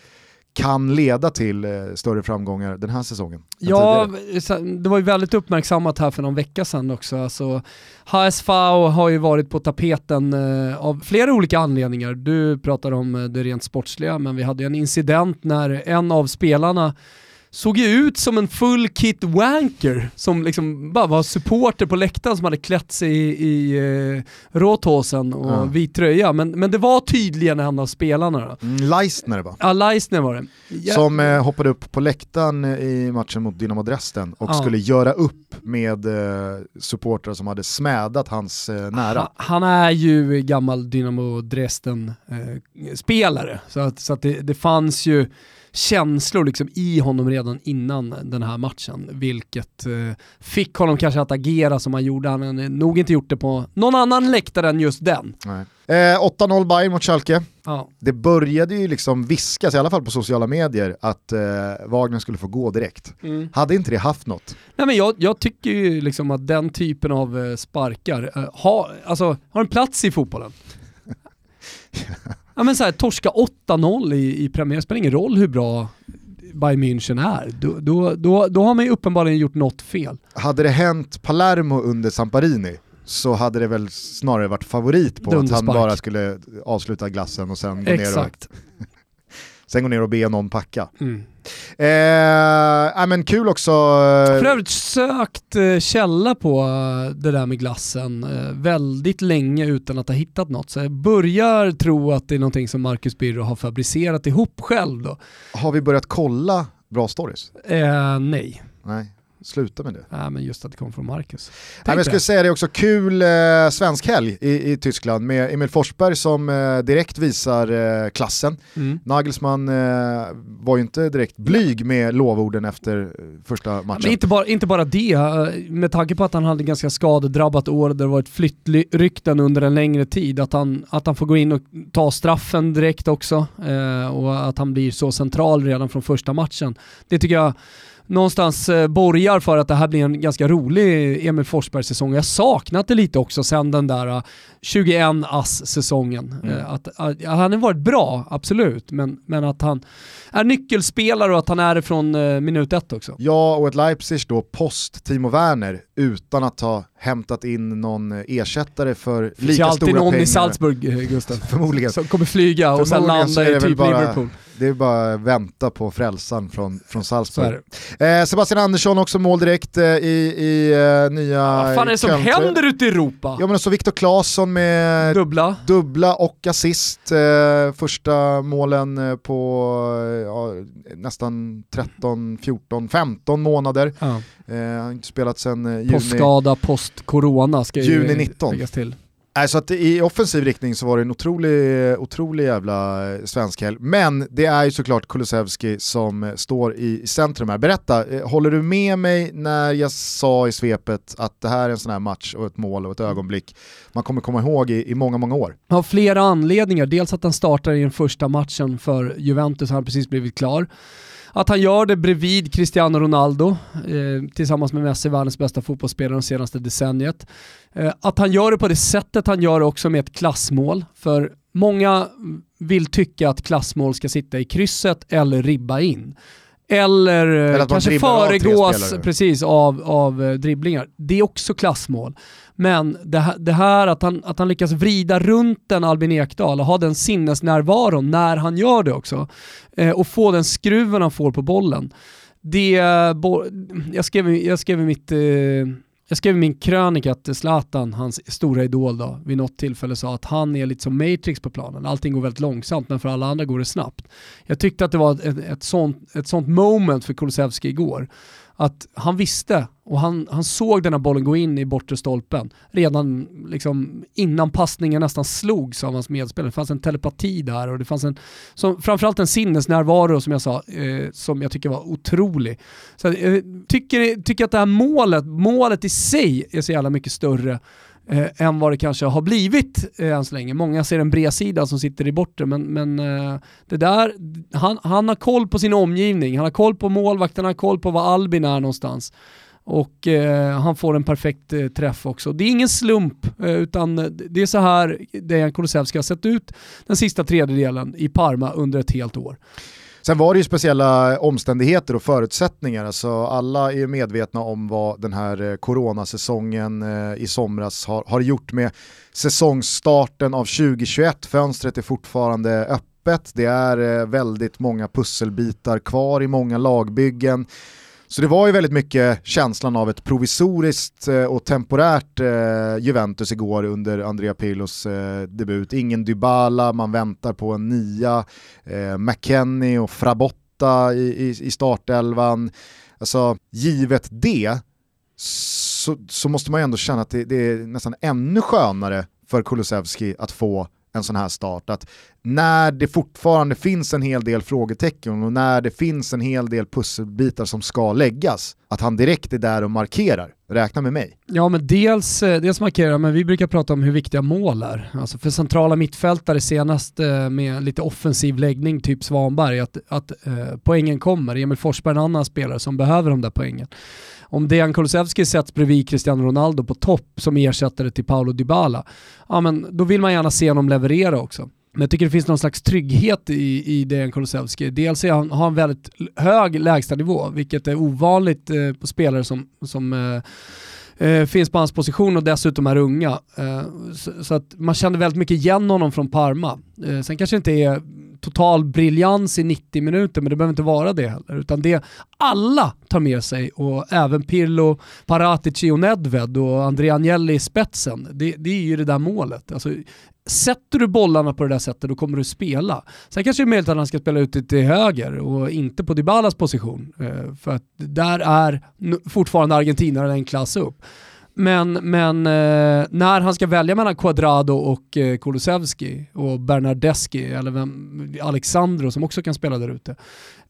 kan leda till eh, större framgångar den här säsongen. Ja, tidigare. det var ju väldigt uppmärksammat här för någon vecka sedan också. Alltså, HSV har ju varit på tapeten av flera olika anledningar. Du pratar om det rent sportsliga, men vi hade en incident när en av spelarna såg ju ut som en full kit wanker som liksom bara var supporter på läktaren som hade klätt sig i, i eh, råtåsen och Ja. vit tröja. Men, men det var tydligen en av spelarna då. Mm, Leistner va? Ja, Leisner var det. Ja, Som eh, hoppade upp på läktaren i matchen mot Dynamo Dresden och Ja. skulle göra upp med eh, supportrar som hade smädat hans eh, nära. Han, han är ju gammal Dynamo Dresden-spelare, så att, så att det, det fanns ju känslor liksom i honom redan innan den här matchen, vilket eh, fick honom kanske att agera som han gjorde. Han hade nog inte gjort det på någon annan läktare än just den. Nej. Eh, 8-0 Bayern mot Schalke. Ja. Det började ju liksom viskas, i alla fall på sociala medier, att eh, Wagner skulle få gå direkt. Hade inte det haft något? Nej, men jag, jag tycker ju liksom att den typen av eh, sparkar eh, har, alltså, har en plats i fotbollen. ja, men så här, torska 8-0 i, i premiär, spelar ingen roll hur bra Bayern München är. Då, då, då, då har man ju uppenbarligen gjort något fel. Hade det hänt Palermo under Samparini så hade det väl snarare varit favorit på att han Dunderspark. bara skulle avsluta glassen och sen gå, ner och, Exakt. Sen gå ner och be någon packa. Mm. Eh, äh, men kul också, eh, För övrigt sökt eh, källa på eh, det där med glassen väldigt länge utan att ha hittat något. Så jag börjar tro att det är någonting som Marcus Birro har fabricerat ihop själv då. har vi börjat kolla bra stories? Eh, nej. Nej, sluta med det. Nej, men just att det kom från Marcus. Nej, men jag skulle det. säga det också, kul eh, svensk helg i, i Tyskland med Emil Forsberg som eh, direkt visar eh, klassen. Mm. Nagelsmann eh, var ju inte direkt blyg med lovorden efter eh, första matchen. Men inte bara, inte bara det, eh, med tanke på att han hade ganska skadedrabbat år där det varit flyttrykten under en längre tid, att han, att han får gå in och ta straffen direkt också eh, och att han blir så central redan från första matchen. Det tycker jag någonstans eh, borgar för att det här blir en ganska rolig Emil Forsberg-säsong. Jag saknat det lite också sen den där eh, 21 ass-säsongen. Eh, att, att, ja, han har varit bra, absolut, men, men att han är nyckelspelare och att han är det från eh, minut ett också. Ja, och ett Leipzig då post Timo Werner utan att ha hämtat in någon ersättare för Det finns ju lika alltid stora någon pengar. i Salzburg, eh, Gusten. Förmodligen. Som kommer flyga och sen landa är det i typ bara- Liverpool. Det är bara att vänta på frälsan från, från är Salzburg. det. Eh, Sebastian Andersson också mål direkt eh, i, i eh, nya... Vad fan är det som Köln-tröjan. händer ute i Europa? Ja men så Viktor Claesson med Dubbla. dubbla och assist. Eh, första målen eh, på ja, nästan 13, 14, 15 månader. Ja. Han har inte spelat sedan juni. Postskada, post-corona ska ju Juni 19. läggas till. Nej, så att i offensiv riktning så var det en otrolig, otrolig jävla eh, svensk helg. Men det är ju såklart Kulusevski som eh, står i centrum här. Berätta, eh, håller du med mig när jag sa i svepet att det här är en sån här match och ett mål och ett ögonblick man kommer komma ihåg i, i många, många år? Av flera anledningar. Dels att han startar i den första matchen för Juventus, han har precis blivit klar. Att han gör det bredvid Cristiano Ronaldo, eh, tillsammans med Messi, världens bästa fotbollsspelare de senaste decenniet. Eh, att han gör det på det sättet han gör också med ett klassmål. För många vill tycka att klassmål ska sitta i krysset eller ribba in. Eller, Eller kanske av föregås spelare. precis av, av eh, dribblingar. Det är också klassmål. Men det här, det här att, han, att han lyckas vrida runt den, Albin Ekdal och ha den sinnesnärvaron när han gör det också eh, och få den skruven han får på bollen. Det, bo, jag, skrev, i- jag skrev mitt eh, jag skrev i min krönika att Zlatan, hans stora idol då, vid något tillfälle sa att han är lite som Matrix på planen. Allting går väldigt långsamt men för alla andra går det snabbt. Jag tyckte att det var ett, ett, sånt, ett sånt moment för Kulusevski igår. Att han visste och han, han såg den här bollen gå in i bortre stolpen redan liksom innan passningen nästan slogs av hans medspelare. Det fanns en telepati där och det fanns en, som, framförallt en sinnesnärvaro som jag sa, eh, som jag tycker var otrolig. Så jag eh, tycker, tycker att det här målet, målet i sig är så jävla mycket större eh, än vad det kanske har blivit eh, än så länge. Många ser en bredsida som sitter i bortre, men, men eh, det där, han, han har koll på sin omgivning, han har koll på målvakten, han har koll på var Albin är någonstans. Och eh, han får en perfekt eh, träff också. Det är ingen slump, eh, utan det är så här Dejan Kulusevski har sett ut den sista tredjedelen i Parma under ett helt år. Sen var det ju speciella omständigheter och förutsättningar. Alltså alla är ju medvetna om vad den här eh, coronasäsongen eh, i somras har, har gjort med säsongsstarten av 2021. Fönstret är fortfarande öppet. Det är eh, väldigt många pusselbitar kvar i många lagbyggen. Så det var ju väldigt mycket känslan av ett provisoriskt eh, och temporärt eh, Juventus igår under Andrea Pirlos eh, debut. Ingen Dybala, man väntar på en nia, McKennie och Frabotta i, i, startelvan. Alltså, givet det så, så måste man ju ändå känna att det, det är nästan ännu skönare för Kulusevski att få en sån här start. Att när det fortfarande finns en hel del frågetecken och när det finns en hel del pusselbitar som ska läggas, att han direkt är där och markerar. Räkna med mig. Ja men dels, eh, dels markerar, men vi brukar prata om hur viktiga mål är. Alltså för centrala mittfältare senast eh, med lite offensiv läggning, typ Svanberg, att, att eh, poängen kommer. Emil Forsberg är en annan spelare som behöver de där poängen om Dejan Kulusevski sätts bredvid Cristiano Ronaldo på topp som ersättare till Paolo Dybala, ja men då vill man gärna se honom leverera också. Men jag tycker det finns någon slags trygghet i, i Dejan Kulusevski. Dels är han, har han väldigt hög lägstanivå, vilket är ovanligt eh, på spelare som, som eh, eh, finns på hans position och dessutom är unga. Eh, så, så, att man kände väldigt mycket igen honom från Parma. Eh, sen kanske inte är total briljans i 90 minuter, men det behöver inte vara det heller. Utan det alla tar med sig, och även Pirlo, Paratici och Nedved och Andrea Agnelli i spetsen, det, det är ju det där målet. Alltså, sätter du bollarna på det där sättet då kommer du spela. Sen kanske det är möjligt att han ska spela ute till höger och inte på Dybalas position. Eh, för att där är fortfarande argentinaren en klass upp. Men, men eh, när han ska välja mellan Quadrado och eh, Kulusevski och Bernardeschi eller vem, Alexandro som också kan spela där ute,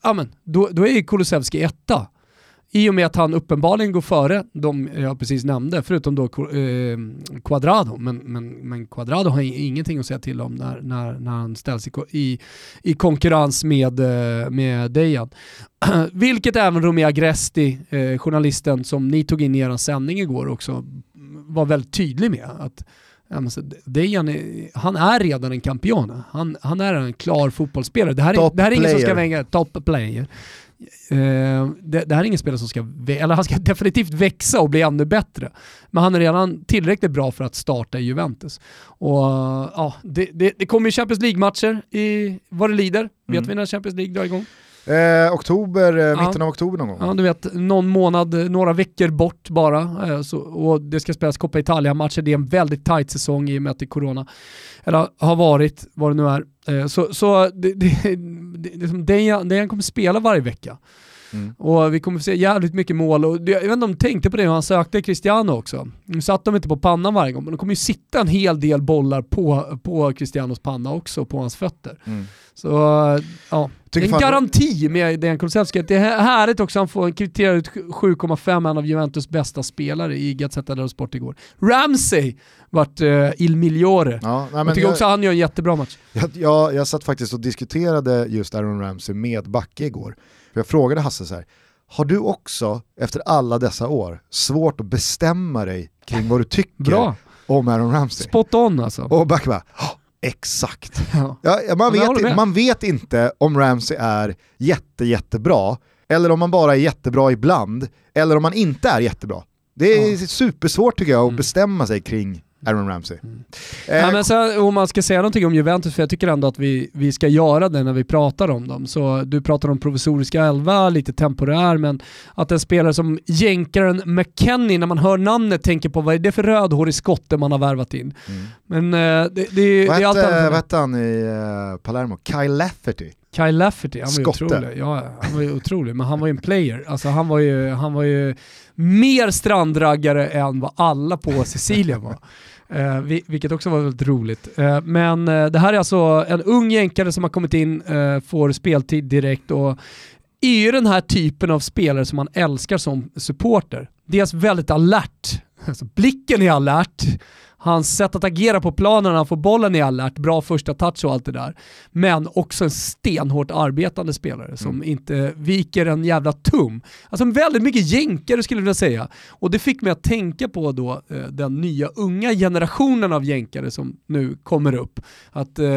ja men då, då är Kulusevski etta. I och med att han uppenbarligen går före de jag precis nämnde, förutom då eh, Quadrado. Men, men, men Quadrado har ingenting att säga till om när, när, när han ställs i, i, i konkurrens med, eh, med Dejan. Vilket även Romea Agresti, eh, journalisten som ni tog in i er sändning igår också, var väldigt tydlig med. att Dejan är, han är redan en campione. Han, han är en klar fotbollsspelare. Det här är, det här är ingen som ska vänga top player. Uh, det, det, här är ingen spelare som ska, eller han ska definitivt växa och bli ännu bättre. Men han är redan tillräckligt bra för att starta i Juventus. Och uh, ja, det, det, det kommer ju Champions League-matcher i vad det lider. Mm. Vet vi när Champions League drar igång? Eh, oktober, eh, ja. mitten av oktober någon gång. Ja, du vet, någon månad, några veckor bort bara. Eh, så, och det ska spelas Coppa Italia-matcher, det är en väldigt tight säsong i och med att det är corona. Eller har varit, vad det nu är. Eh, så så det, det, det, det, det, det han kommer spela varje vecka. Mm. Och vi kommer få se jävligt mycket mål och jag vet inte om de tänkte på det när han sökte Cristiano också. Nu satt de inte på pannan varje gång, men det kommer ju sitta en hel del bollar på, på Cristianos panna också, på hans fötter. Mm. Så ja, det är en garanti med Dejan Kulusevski. Det är härligt också, han får kvittera ut 7,5, en av Juventus bästa spelare i Gazzetta dello Sport igår. Ramsey vart uh, il migliore. Ja, nej, jag tycker jag, också han gör en jättebra match. Jag, jag, jag satt faktiskt och diskuterade just Aaron Ramsey med Backe igår. För jag frågade Hasse så här, har du också efter alla dessa år svårt att bestämma dig kring vad du tycker Bra. om Aaron Ramsey? Spot on alltså. Och Backe bara, exakt. Ja. Ja, man, vet, man vet inte om Ramsey är jätte, jättebra, eller om man bara är jättebra ibland, eller om man inte är jättebra. Det är ja. supersvårt tycker jag att mm. bestämma sig kring Aaron Ramsey. Mm. Eh, ja, men så, om man ska säga någonting om Juventus, för jag tycker ändå att vi, vi ska göra det när vi pratar om dem. Så du pratar om provisoriska elva, lite temporär, men att en spelare som jänkaren McKennie, när man hör namnet, tänker på vad är det för rödhårig skotte man har värvat in. Mm. Men eh, det, det, vad det är allt Vad hette han i uh, Palermo? Kyle Lafferty? Kyle Lafferty, han var ju otrolig. Ja, han var ju otrolig, men han var ju en player. Alltså han var ju, han var ju mer strandraggare än vad alla på Sicilien var. Eh, vilket också var väldigt roligt. Eh, men eh, det här är alltså en ung jänkare som har kommit in, eh, får speltid direkt och är ju den här typen av spelare som man älskar som supporter. Dels väldigt alert, alltså blicken är alert, Hans sätt att agera på planen när han får bollen är alert, bra första touch och allt det där. Men också en stenhårt arbetande spelare som Mm. inte viker en jävla tum. Alltså väldigt mycket jänkare skulle jag vilja säga. Och det fick mig att tänka på då eh, den nya unga generationen av jänkare som nu kommer upp. Att, eh,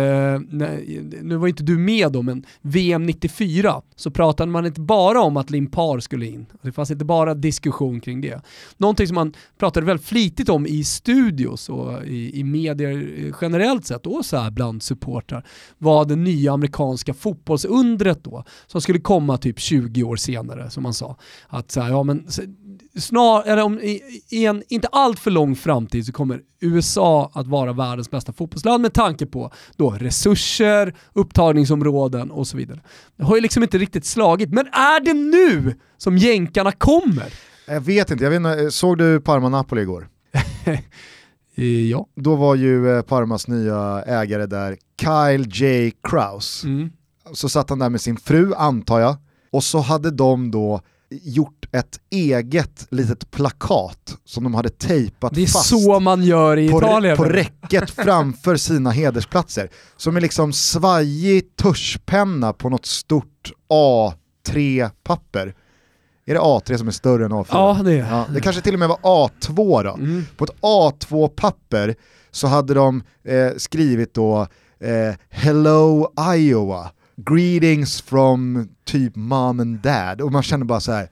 nej, nu var inte du med då, men VM 94 så pratade man inte bara om att Limpar skulle in. Det fanns inte bara diskussion kring det. Någonting som man pratade väldigt flitigt om i studios och i, i medier eh, generellt sett och så här bland supportrar var det nya amerikanska fotbollsundret då som skulle komma typ 20 år senare som man sa. Att så här, ja men snar, eller om, i, i en inte allt för lång framtid så kommer USA att vara världens bästa fotbollsland med tanke på då resurser, upptagningsområden och så vidare. Det har ju liksom inte riktigt slagit, men är det nu som jänkarna kommer? Jag vet inte, jag vet inte, såg du Parma-Napoli igår? Eh, Ja. Då var ju eh, Parmas nya ägare där, Kyle J. Kraus. Mm. Så satt han där med sin fru antar jag, och så hade de då gjort ett eget litet plakat som de hade tejpat Det är fast så man gör i på, Italien. på räcket framför sina hedersplatser. Som är liksom svajig tuschpenna på något stort A3-papper. Är det A3 som är större än A4? Ja, det är Ja, det kanske till och med var A2 då. Mm. På ett A2-papper så hade de eh, skrivit då eh, “Hello Iowa, greetings from typ mom and dad” och man känner bara så här: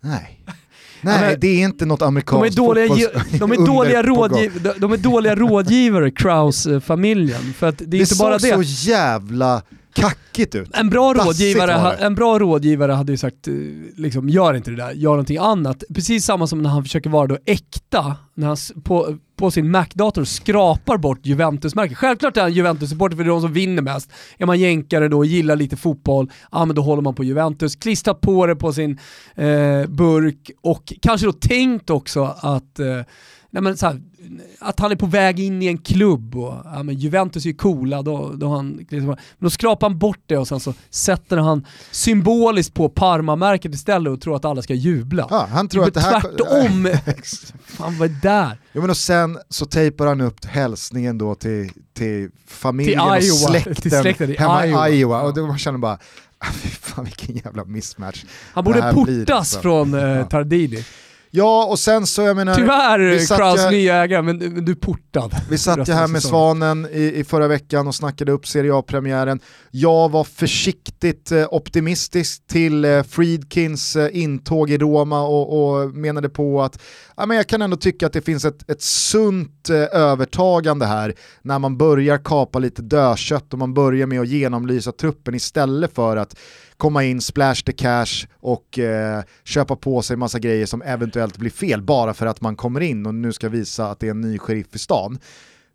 nej. Nej, men- det är inte något De är amerikanskt dåliga, fotbolls- de är dåliga, rådgiv, de- de är dåliga rådgivare, Kraus-familjen. För att det är Det, inte bara såg det. så jävla kackigt ut. En bra, Dassigt rådgivare, en bra rådgivare hade ju sagt, eh, liksom, gör inte det där, gör någonting annat. Precis samma som när han försöker vara då äkta, när han på, på sin Mac-dator skrapar bort Juventus-märket. Självklart är han Juventus-supporter för det är de som vinner mest. Är man jänkare då och gillar lite fotboll, ja men då håller man på Juventus. Klistrat på det på sin eh, burk och kanske då tänkt också att eh, Nej, men så här, att han är på väg in i en klubb och ja, men Juventus är ju coola, då, då han, liksom, men då skrapar han bort det och sen så sätter han symboliskt på Parma-märket istället och tror att alla ska jubla. Ja, han tror Det att det här... tvärtom. Fan vad är det där? Ja, men och sen så tejpar han upp hälsningen då till, till familjen Till och Iowa, släkten, till släkten hemma i Iowa. Och då man känner bara, ah, fy fan vilken jävla mismatch. Han borde här blir portas alltså. från eh. Tardini. Ja, och sen så jag menar... Tyvärr Kraus nya ägare, men, men du är portad. Vi satt ju här med. Svanen i, i förra veckan och snackade upp Serie A-premiären. Jag var försiktigt eh, optimistisk till eh, Friedkins eh, intåg i Roma och, och menade på att ja, men jag kan ändå tycka att det finns ett, ett sunt eh, övertagande här när man börjar kapa lite dödkött och man börjar med att genomlysa truppen istället för att komma in, splash the cash och eh, köpa på sig massa grejer som eventuellt blir fel bara för att man kommer in och nu ska visa att det är en ny sheriff i stan.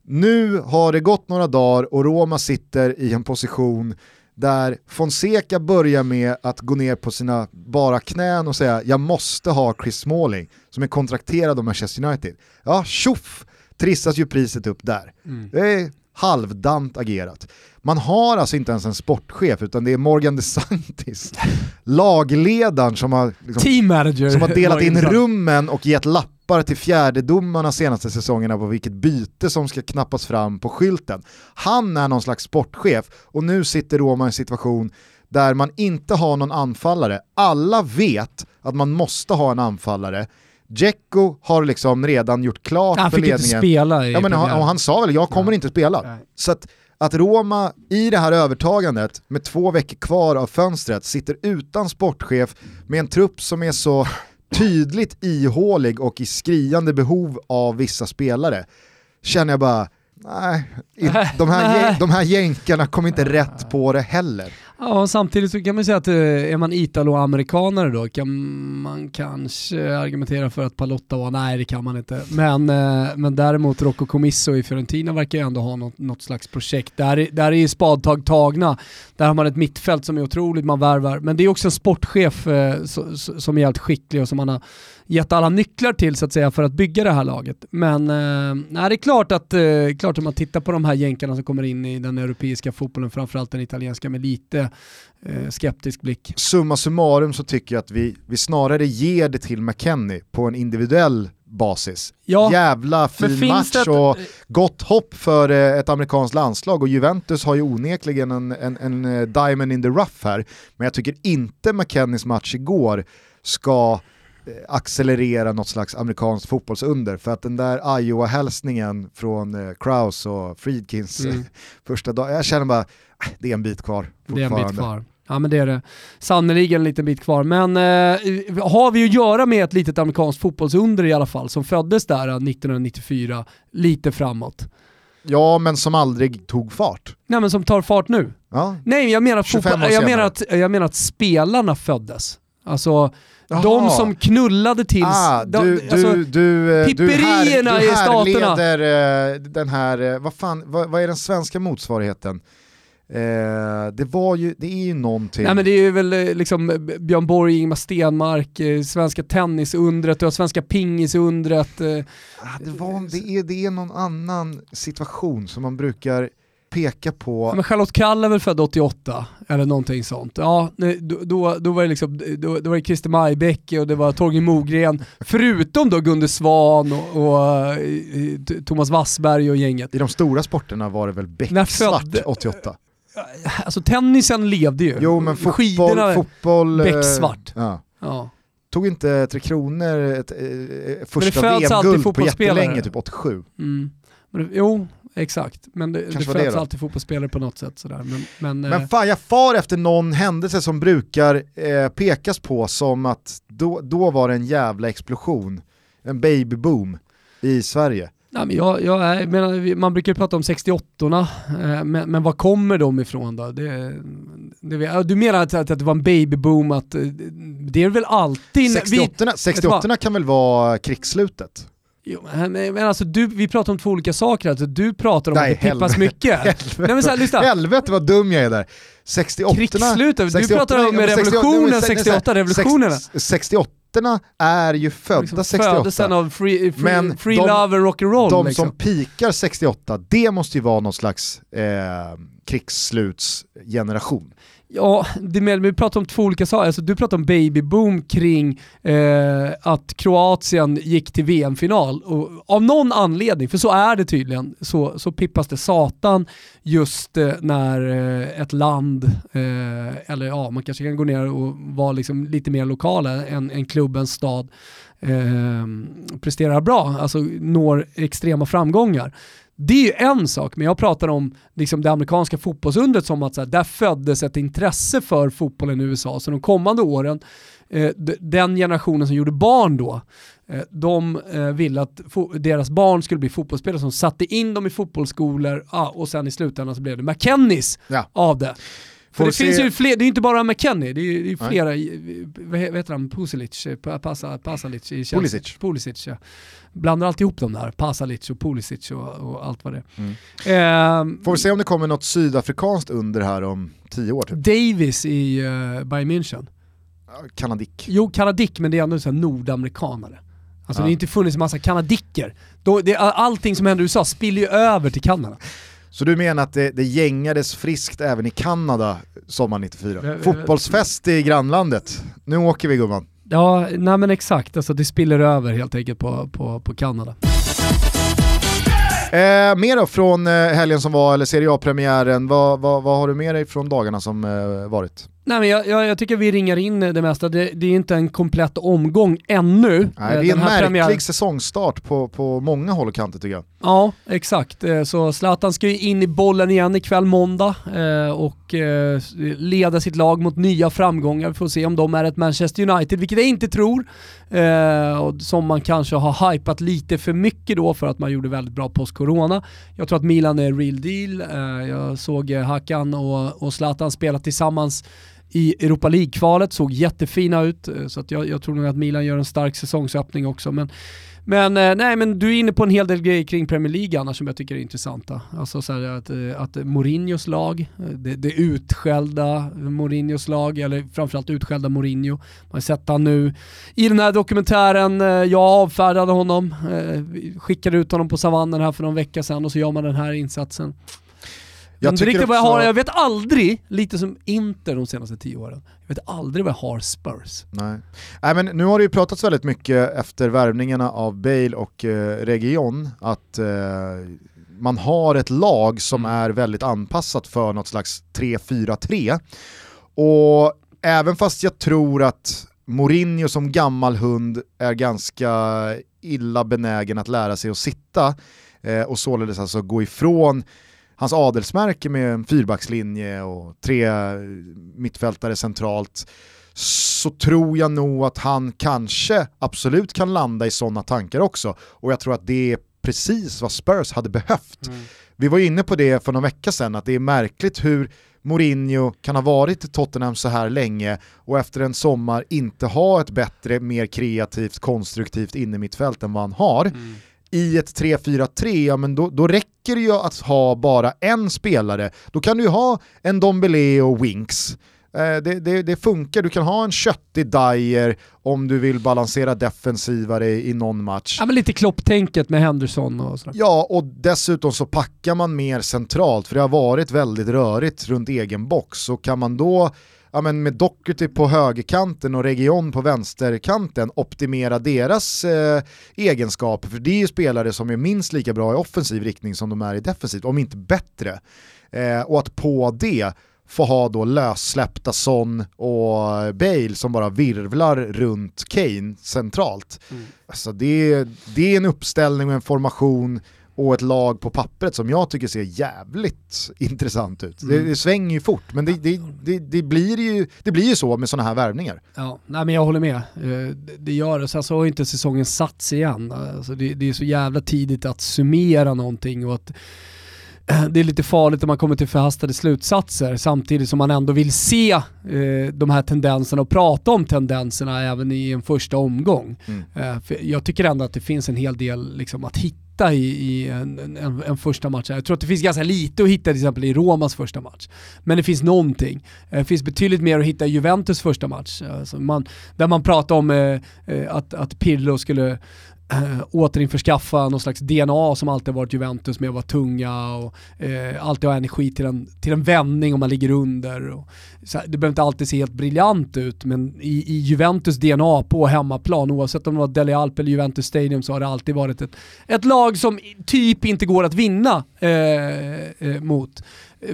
Nu har det gått några dagar och Roma sitter i en position där Fonseca börjar med att gå ner på sina bara knän och säga jag måste ha Chris Smalling som är kontrakterad av Manchester United. Ja, tjoff, trissas ju priset upp där. Det är halvdant agerat. Man har alltså inte ens en sportchef utan det är Morgan DeSantis, lagledaren som har, liksom, manager. som har delat in rummen och gett lappar till fjärdedomarna senaste säsongerna på vilket byte som ska knappas fram på skylten. Han är någon slags sportchef och nu sitter Roma i en situation där man inte har någon anfallare. Alla vet att man måste ha en anfallare. Dzeko har liksom redan gjort klart Han för fick inte ledningen. spela Ja, men han, han sa väl, jag kommer inte spela. Nej. Så att, att Roma i det här övertagandet med två veckor kvar av fönstret sitter utan sportchef med en trupp som är så tydligt ihålig och i skriande behov av vissa spelare känner jag bara, nej, de här, de här jänkarna kommer inte rätt på det heller. Ja, samtidigt så kan man säga att eh, är man italo-amerikanare då kan man kanske argumentera för att Palotta var, nej det kan man inte. Men, eh, men däremot Rocco Comisso i Fiorentina verkar ju ändå ha något, något slags projekt. Där, är- där är ju spadtag tagna. Där har man ett mittfält som är otroligt, man värvar. Men det är också en sportchef eh, som är helt skicklig och som man har gett alla nycklar till så att säga för att bygga det här laget. Men eh, nej, det är klart att, eh, klart att man tittar på de här jänkarna som kommer in i den europeiska fotbollen, framförallt den italienska med lite eh, skeptisk blick. Summa summarum så tycker jag att vi, vi snarare ger det till McKennie på en individuell basis. Ja, Jävla fin match ett- och gott hopp för eh, ett amerikanskt landslag och Juventus har ju onekligen en, en, en eh, diamond in the rough här. Men jag tycker inte McKennys match igår ska accelerera något slags amerikanskt fotbollsunder för att den där Iowa-hälsningen från eh, Kraus och Friedkins Mm. eh, första dag, jag känner bara, äh, det är en bit kvar Det är en bit kvar. Ja men det är det. Sannerligen en liten bit kvar. Men eh, har vi att göra med ett litet amerikanskt fotbollsunder i alla fall, som föddes där eh, 1994, lite framåt. Ja, men som aldrig tog fart. Nej men som tar fart nu. Ja. Nej, jag menar, att 25 fotboll, jag, menar att, jag menar att spelarna föddes. Alltså, Jaha. de som knullade tills... Ah, de, du, alltså, du, du, eh, du, pipperierna här, du i staterna. härleder eh, den här, eh, vad fan, vad, vad är den svenska motsvarigheten? Eh, det var ju, det är ju någonting. Nej men det är ju väl liksom Björn Borg, Ingmar Stenmark, eh, svenska tennisundret, du har svenska pingisundret. eh, ah, det, var, det, är, det är någon annan situation som man brukar peka på. Men Charlotte Kall är väl född 88, eller någonting sånt. Ja, då, då, var det liksom, då, då var det Christer Majbäck och det var Torgny Mogren, förutom då Gunde Svan och, och eh, Thomas Wassberg och gänget. I de stora sporterna var det väl becksvart födde- 88? Alltså tennisen levde ju. Jo men fotboll, Skidorna, fotboll eh, becksvart. Ja. ja. Tog inte Tre Kronor ett, eh, första föds alltid VM-guld på jättelänge, typ 87? Mm. Jo, exakt. Men det, det Kanske det föds då. alltid fotbollsspelare på något sätt sådär. Men, men, Men eh, fan jag far efter någon händelse som brukar eh, pekas på som att då, då var det en jävla explosion, en babyboom i Sverige. Nej, men jag, jag är, menar, man brukar prata om 68 eh, men, men var kommer de ifrån då? Det, det, du menar att, att, det var en babyboom, att eh, det är väl alltid... 68, 68 kan väl vara krigsslutet? Jo, men, alltså du, vi pratar om två olika saker, alltså, du pratar om Nej, att det pippas helvete. mycket. Helvete, Nej, men så här, lyssna. helvete vad dum jag är där. 68 Krigsslutet, du 68 pratar om ja, men 68 revolutionen, men 68, revolutionerna. 68 är ju födda Liksom 68. Födelsen av free, free, Men free de- love and rock'n'roll. De liksom. som pikar 68, det måste ju vara någon slags eh, krigsslutsgeneration. Ja, det med, vi pratar om två olika saker. Alltså, du pratar om babyboom kring eh, att Kroatien gick till VM-final. Av någon anledning, för så är det tydligen, så, så pippas det satan just eh, när eh, ett land, eh, eller ja, man kanske kan gå ner och vara liksom lite mer lokala än, än klubbens stad, eh, presterar bra, alltså når extrema framgångar. Det är ju en sak, men jag pratar om liksom det amerikanska fotbollsundret som att så här, där föddes ett intresse för fotbollen i USA. Så de kommande åren, eh, den generationen som gjorde barn då, eh, de eh, ville att deras barn skulle bli fotbollsspelare som satte in dem i fotbollsskolor ah, och sen i slutändan så blev det McKennys Ja. av det. För det se- finns ju fler, det är inte bara McKennie, det är ju det är Nej. flera, vad he- vad heter han, Pusilic, eh, Pa- Pasa, Pasalic i Chelsea. Pulisic. Pulisic ja. Blandar alltid ihop dem där, Pasalic och Pulisic och, och allt vad det Mm. är. Ehm, Får vi se om det kommer något sydafrikanskt under här om tio år typ. Davis i uh, Bayern München. Kanadick. Jo, kanadick, men det är ändå så nordamerikanare. Alltså Ja. det har inte funnits en massa kanadicker. Då, det, allting som händer i USA spiller ju över till Kanada. Så du menar att det, det gängades friskt även i Kanada sommaren 94? Eh, eh, Fotbollsfest i grannlandet. Nu åker vi gumman. Ja, nej men exakt. Alltså det spiller över helt enkelt på, på, på Kanada. Eh, mer då från eh, helgen som var, eller Serie A-premiären. Vad, vad, vad har du med dig från dagarna som eh, varit? Nej men jag, jag, jag tycker vi ringar in det mesta. Det, det är inte en komplett omgång ännu. Nej, Eh, det är en märklig premiären- säsongstart på, på många håll och kanter tycker jag. Ja, exakt. Eh, så Zlatan ska ju in i bollen igen ikväll måndag eh, och eh, leda sitt lag mot nya framgångar. Vi får se om de är ett Manchester United, vilket jag inte tror. Och Som man kanske har hypat lite för mycket då för att man gjorde väldigt bra post-corona. Jag tror att Milan är real deal. Jag såg Hakan och, och Zlatan spela tillsammans i Europa League-kvalet, såg jättefina ut. Eh, så att jag, jag tror nog att Milan gör en stark säsongsöppning också. Men men eh, nej, men du är inne på en hel del grejer kring Premier League annars som jag tycker är intressanta. Alltså så här att, eh, att Mourinhos lag, det, det utskällda Mourinhos lag, eller framförallt utskällda Mourinho. Man har sett han nu i den här dokumentären, jag avfärdade honom, skickade ut honom på savannen här för någon vecka sedan och så gör man den här insatsen. Jag, riktigt vad jag, också- har, jag vet aldrig, lite som Inter de senaste tio åren, jag vet aldrig vad jag har Spurs. Nej. Nej, men nu har det ju pratats väldigt mycket efter värvningarna av Bale och eh, Region att eh, man har ett lag som är väldigt anpassat för något slags 3-4-3. Och även fast jag tror att Mourinho som gammal hund är ganska illa benägen att lära sig att sitta eh, och således alltså gå ifrån hans adelsmärke med en fyrbackslinje och tre mittfältare centralt så tror jag nog att han kanske absolut kan landa i sådana tankar också. Och jag tror att det är precis vad Spurs hade behövt. Vi var inne på det för någon vecka sedan, att det är märkligt hur Mourinho kan ha varit i Tottenham så här länge och efter en sommar inte ha ett bättre, mer kreativt, konstruktivt innermittfält än vad han har. I ett 3-4-3, ja, men då, då räcker det ju att ha bara en spelare. Då kan du ju ha en Dombele och Winks. Eh, Det, det, det funkar, du kan ha en köttig Dyer om du vill balansera defensivare i, i någon match. Ja men lite klopptänket med Henderson och sådär. Ja, och dessutom så packar man mer centralt, för det har varit väldigt rörigt runt egen box. Så kan man då, ja men med Doherty på högerkanten och Region på vänsterkanten, optimera deras eh, egenskaper, för det är ju spelare som är minst lika bra i offensiv riktning som de är i defensiv, om inte bättre. Eh, och att på det få ha då lössläppta Son och Bale som bara virvlar runt Kane centralt. Alltså det, är, det är en uppställning och en formation och ett lag på pappret som jag tycker ser jävligt intressant ut. Det, det svänger ju fort, men det, det, det, blir, ju, det blir ju så med sådana här värvningar. Ja, nej men jag håller med. Eh, det- gör det. Sen så har ju inte säsongen satts igen. Alltså det, är så jävla tidigt att summera någonting och att det är lite farligt om man kommer till förhastade slutsatser samtidigt som man ändå vill se eh, de här tendenserna och prata om tendenserna även i en första omgång. Mm. Eh, för jag tycker ändå att det finns en hel del liksom, att hitta i, i en, en, en första match. Jag tror att det finns ganska lite att hitta till exempel i Romas första match. Men det finns någonting. Eh, Det finns betydligt mer att hitta i Juventus första match. Alltså man, där man pratar om eh, eh, att, att Pirlo skulle äh, återinförskaffa någon slags DNA som alltid varit Juventus med att vara tunga och äh, alltid ha energi till en, till en vändning om man ligger under. Och, så här, det behöver inte alltid se helt briljant ut men i, i Juventus DNA på hemmaplan oavsett om det var Dele Alp eller Juventus Stadium så har det alltid varit ett, ett lag som typ inte går att vinna äh, mot.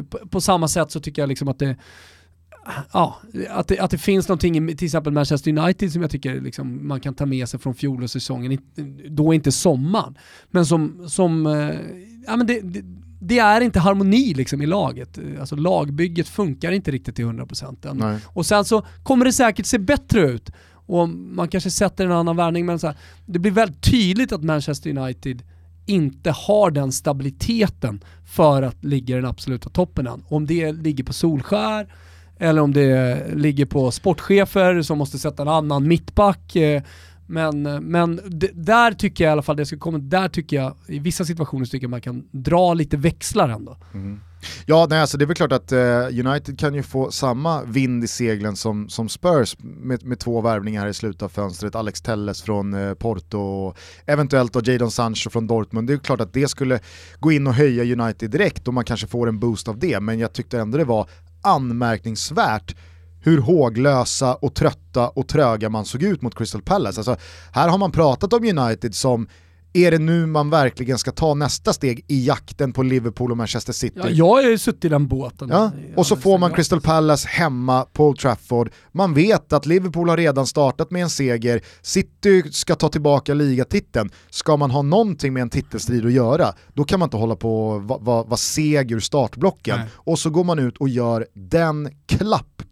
På, på samma sätt så tycker jag liksom att det Ja, att det, att det finns någonting i till exempel Manchester United som jag tycker liksom man kan ta med sig från fjolårssäsongen, då inte sommaren, men som, som eh, ja, men det, det, det är inte harmoni liksom i laget. Alltså lagbygget funkar inte riktigt till 100% än. Nej. Och sen så kommer det säkert se bättre ut och man kanske sätter en annan värvning men så här, det blir väldigt tydligt att Manchester United inte har den stabiliteten för att ligga i den absoluta toppen än. Om det ligger på Solskär eller om det ligger på sportchefer som måste sätta en annan mittback. Eh, men, men där tycker jag i alla fall, det ska komma, där tycker jag, i vissa situationer tycker jag man kan dra lite växlar ändå. Mm. Ja, nej, alltså det är väl klart att eh, United kan ju få samma vind i seglen som, som Spurs med, med två värvningar här i slutet av fönstret. Alex Telles från eh, Porto och eventuellt då Jadon Sancho från Dortmund. Det är klart att det skulle gå in och höja United direkt och man kanske får en boost av det, men jag tyckte ändå det var anmärkningsvärt hur håglösa och trötta och tröga man såg ut mot Crystal Palace. Alltså, här har man pratat om United som är det nu man verkligen ska ta nästa steg i jakten på Liverpool och Manchester City? Ja, jag har ju suttit i den båten. Ja, och så får man Crystal Palace hemma på Old Trafford. Man vet att Liverpool har redan startat med en seger, City ska ta tillbaka ligatiteln. Ska man ha någonting med en titelstrid att göra, då kan man inte hålla på och vara va, va seg ur startblocken. Nej. Och så går man ut och gör den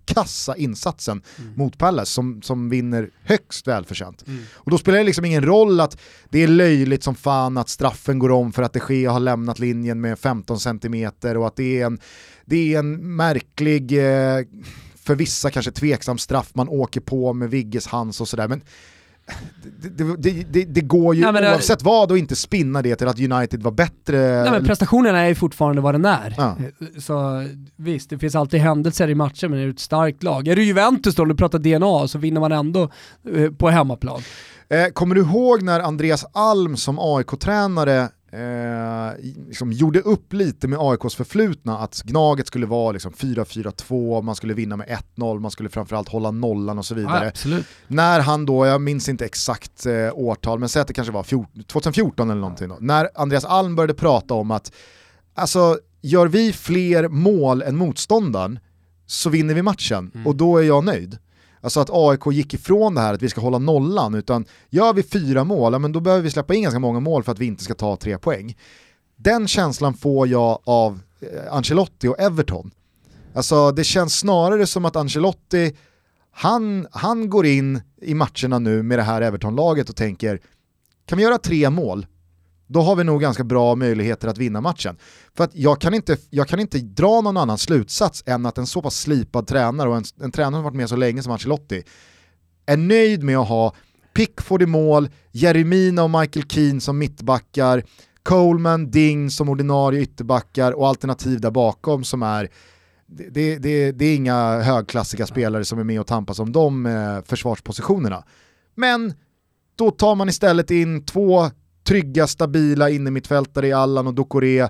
klappkassa insatsen mot Palace som, som vinner högst välförtjänt. Och då spelar det liksom ingen roll att det är löjligt som fan att straffen går om för att de Gea har lämnat linjen med 15 cm och att det är en, det är en märklig, eh, för vissa kanske tveksam straff man åker på med Vigges hands och sådär. Men det, det, det, det, det går ju Nej, men det- oavsett vad och inte spinna det till att United var bättre. Nej men prestationerna är ju fortfarande vad den är. Ja. Så visst, det finns alltid händelser i matcher men är du ett starkt lag. Är du Juventus då, om du pratar DNA, så vinner man ändå eh, på hemmaplan. Eh, kommer du ihåg när Andreas Alm som AIK-tränare eh, liksom gjorde upp lite med AIKs förflutna, att Gnaget skulle vara liksom 4-4-2, man skulle vinna med 1-0, man skulle framförallt hålla nollan och så vidare. Ja. När han då, jag minns inte exakt eh, årtal, men säg att det kanske var 14, 2014 eller någonting då, när Andreas Alm började prata om att alltså, gör vi fler mål än motståndaren så vinner vi matchen Mm. och då är jag nöjd. Alltså att AIK gick ifrån det här att vi ska hålla nollan, utan gör vi fyra mål, ja, men då behöver vi släppa in ganska många mål för att vi inte ska ta tre poäng. Den känslan får jag av eh, Ancelotti och Everton. Alltså det känns snarare som att Ancelotti, han, han går in i matcherna nu med det här Everton-laget och tänker, kan vi göra tre mål, då har vi nog ganska bra möjligheter att vinna matchen. För att jag kan inte, jag kan inte dra någon annan slutsats än att en så pass slipad tränare och en, en tränare som varit med så länge som Ancelotti är nöjd med att ha Pickford i mål, Jeremina och Michael Keane som mittbackar, Coleman, Ding som ordinarie ytterbackar och alternativ där bakom som är det, det, det, är inga högklassiga spelare som är med och tampas om de eh, försvarspositionerna. Men då tar man istället in två trygga, stabila innermittfältare i Allan och Ducoré.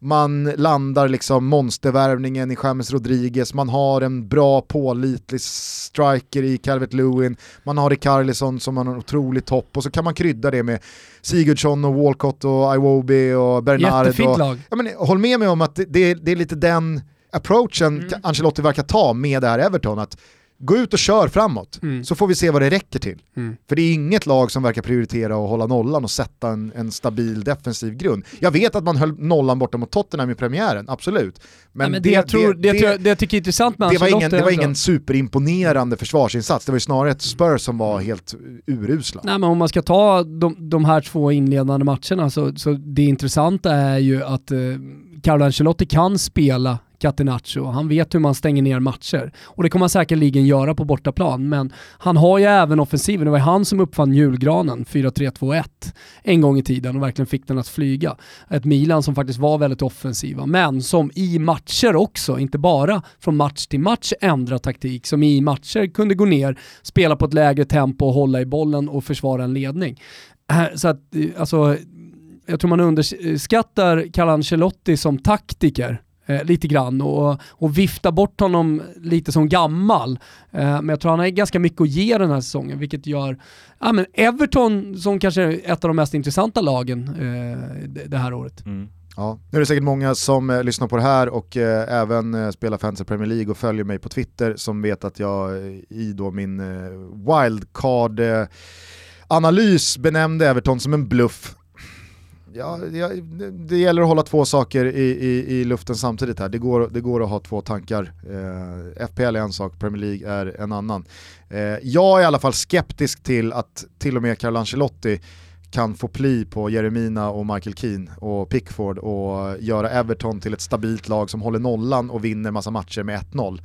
Man landar liksom monstervärvningen i James Rodriguez, man har en bra pålitlig striker i Calvert Lewin, man har Rikarlison som har en otrolig topp och så kan man krydda det med Sigurdsson och Walcott och Iwobi och Bernard. Jättefint och, lag. Ja, men, håll med mig om att det, det, det är lite den approachen Mm. Ancelotti verkar ta med det här Everton, att gå ut och kör framåt, Mm. så får vi se vad det räcker till. Mm. För det är inget lag som verkar prioritera att hålla nollan och sätta en, en stabil defensiv grund. Jag vet att man höll nollan borta mot Tottenham i premiären, absolut. Men, det, jag tror, det, tror jag, det jag tycker är intressant med det var ingen, det var ingen superimponerande försvarsinsats, det var ju snarare ett Spurs som var helt urusla. Nej men om man ska ta de, de här två inledande matcherna så, så det intressanta är ju att eh, Carlo Ancelotti kan spela Catenaccio, han vet hur man stänger ner matcher. Och det kommer han säkerligen göra på bortaplan, men han har ju även offensiven, det var ju han som uppfann julgranen 4-3-2-1 en gång i tiden och verkligen fick den att flyga. Ett Milan som faktiskt var väldigt offensiva, men som i matcher också, inte bara från match till match ändra taktik, som i matcher kunde gå ner, spela på ett lägre tempo och hålla i bollen och försvara en ledning. Äh, så att, alltså, jag tror man underskattar Carlo Ancelotti som taktiker eh, lite grann och, och vifta bort honom lite som gammal. Eh, men jag tror han har ganska mycket att ge den här säsongen, vilket gör ja, men Everton som kanske är ett av de mest intressanta lagen eh, det, det här året. Ja. Nu är det säkert många som eh, lyssnar på det här och eh, även eh, spelar Fantasy Premier League och följer mig på Twitter som vet att jag eh, i då min eh, wildcard eh, analys benämnde Everton som en bluff. Ja, ja, det- det gäller att hålla två saker i, i, i luften samtidigt här. Det går, det går att ha två tankar. Eh, FPL är en sak, Premier League är en annan. Eh, jag är i alla fall skeptisk till att till och med Carlo Ancelotti kan få pli på Jeremina och Michael Keane och Pickford och göra Everton till ett stabilt lag som håller nollan och vinner massa matcher med 1-0.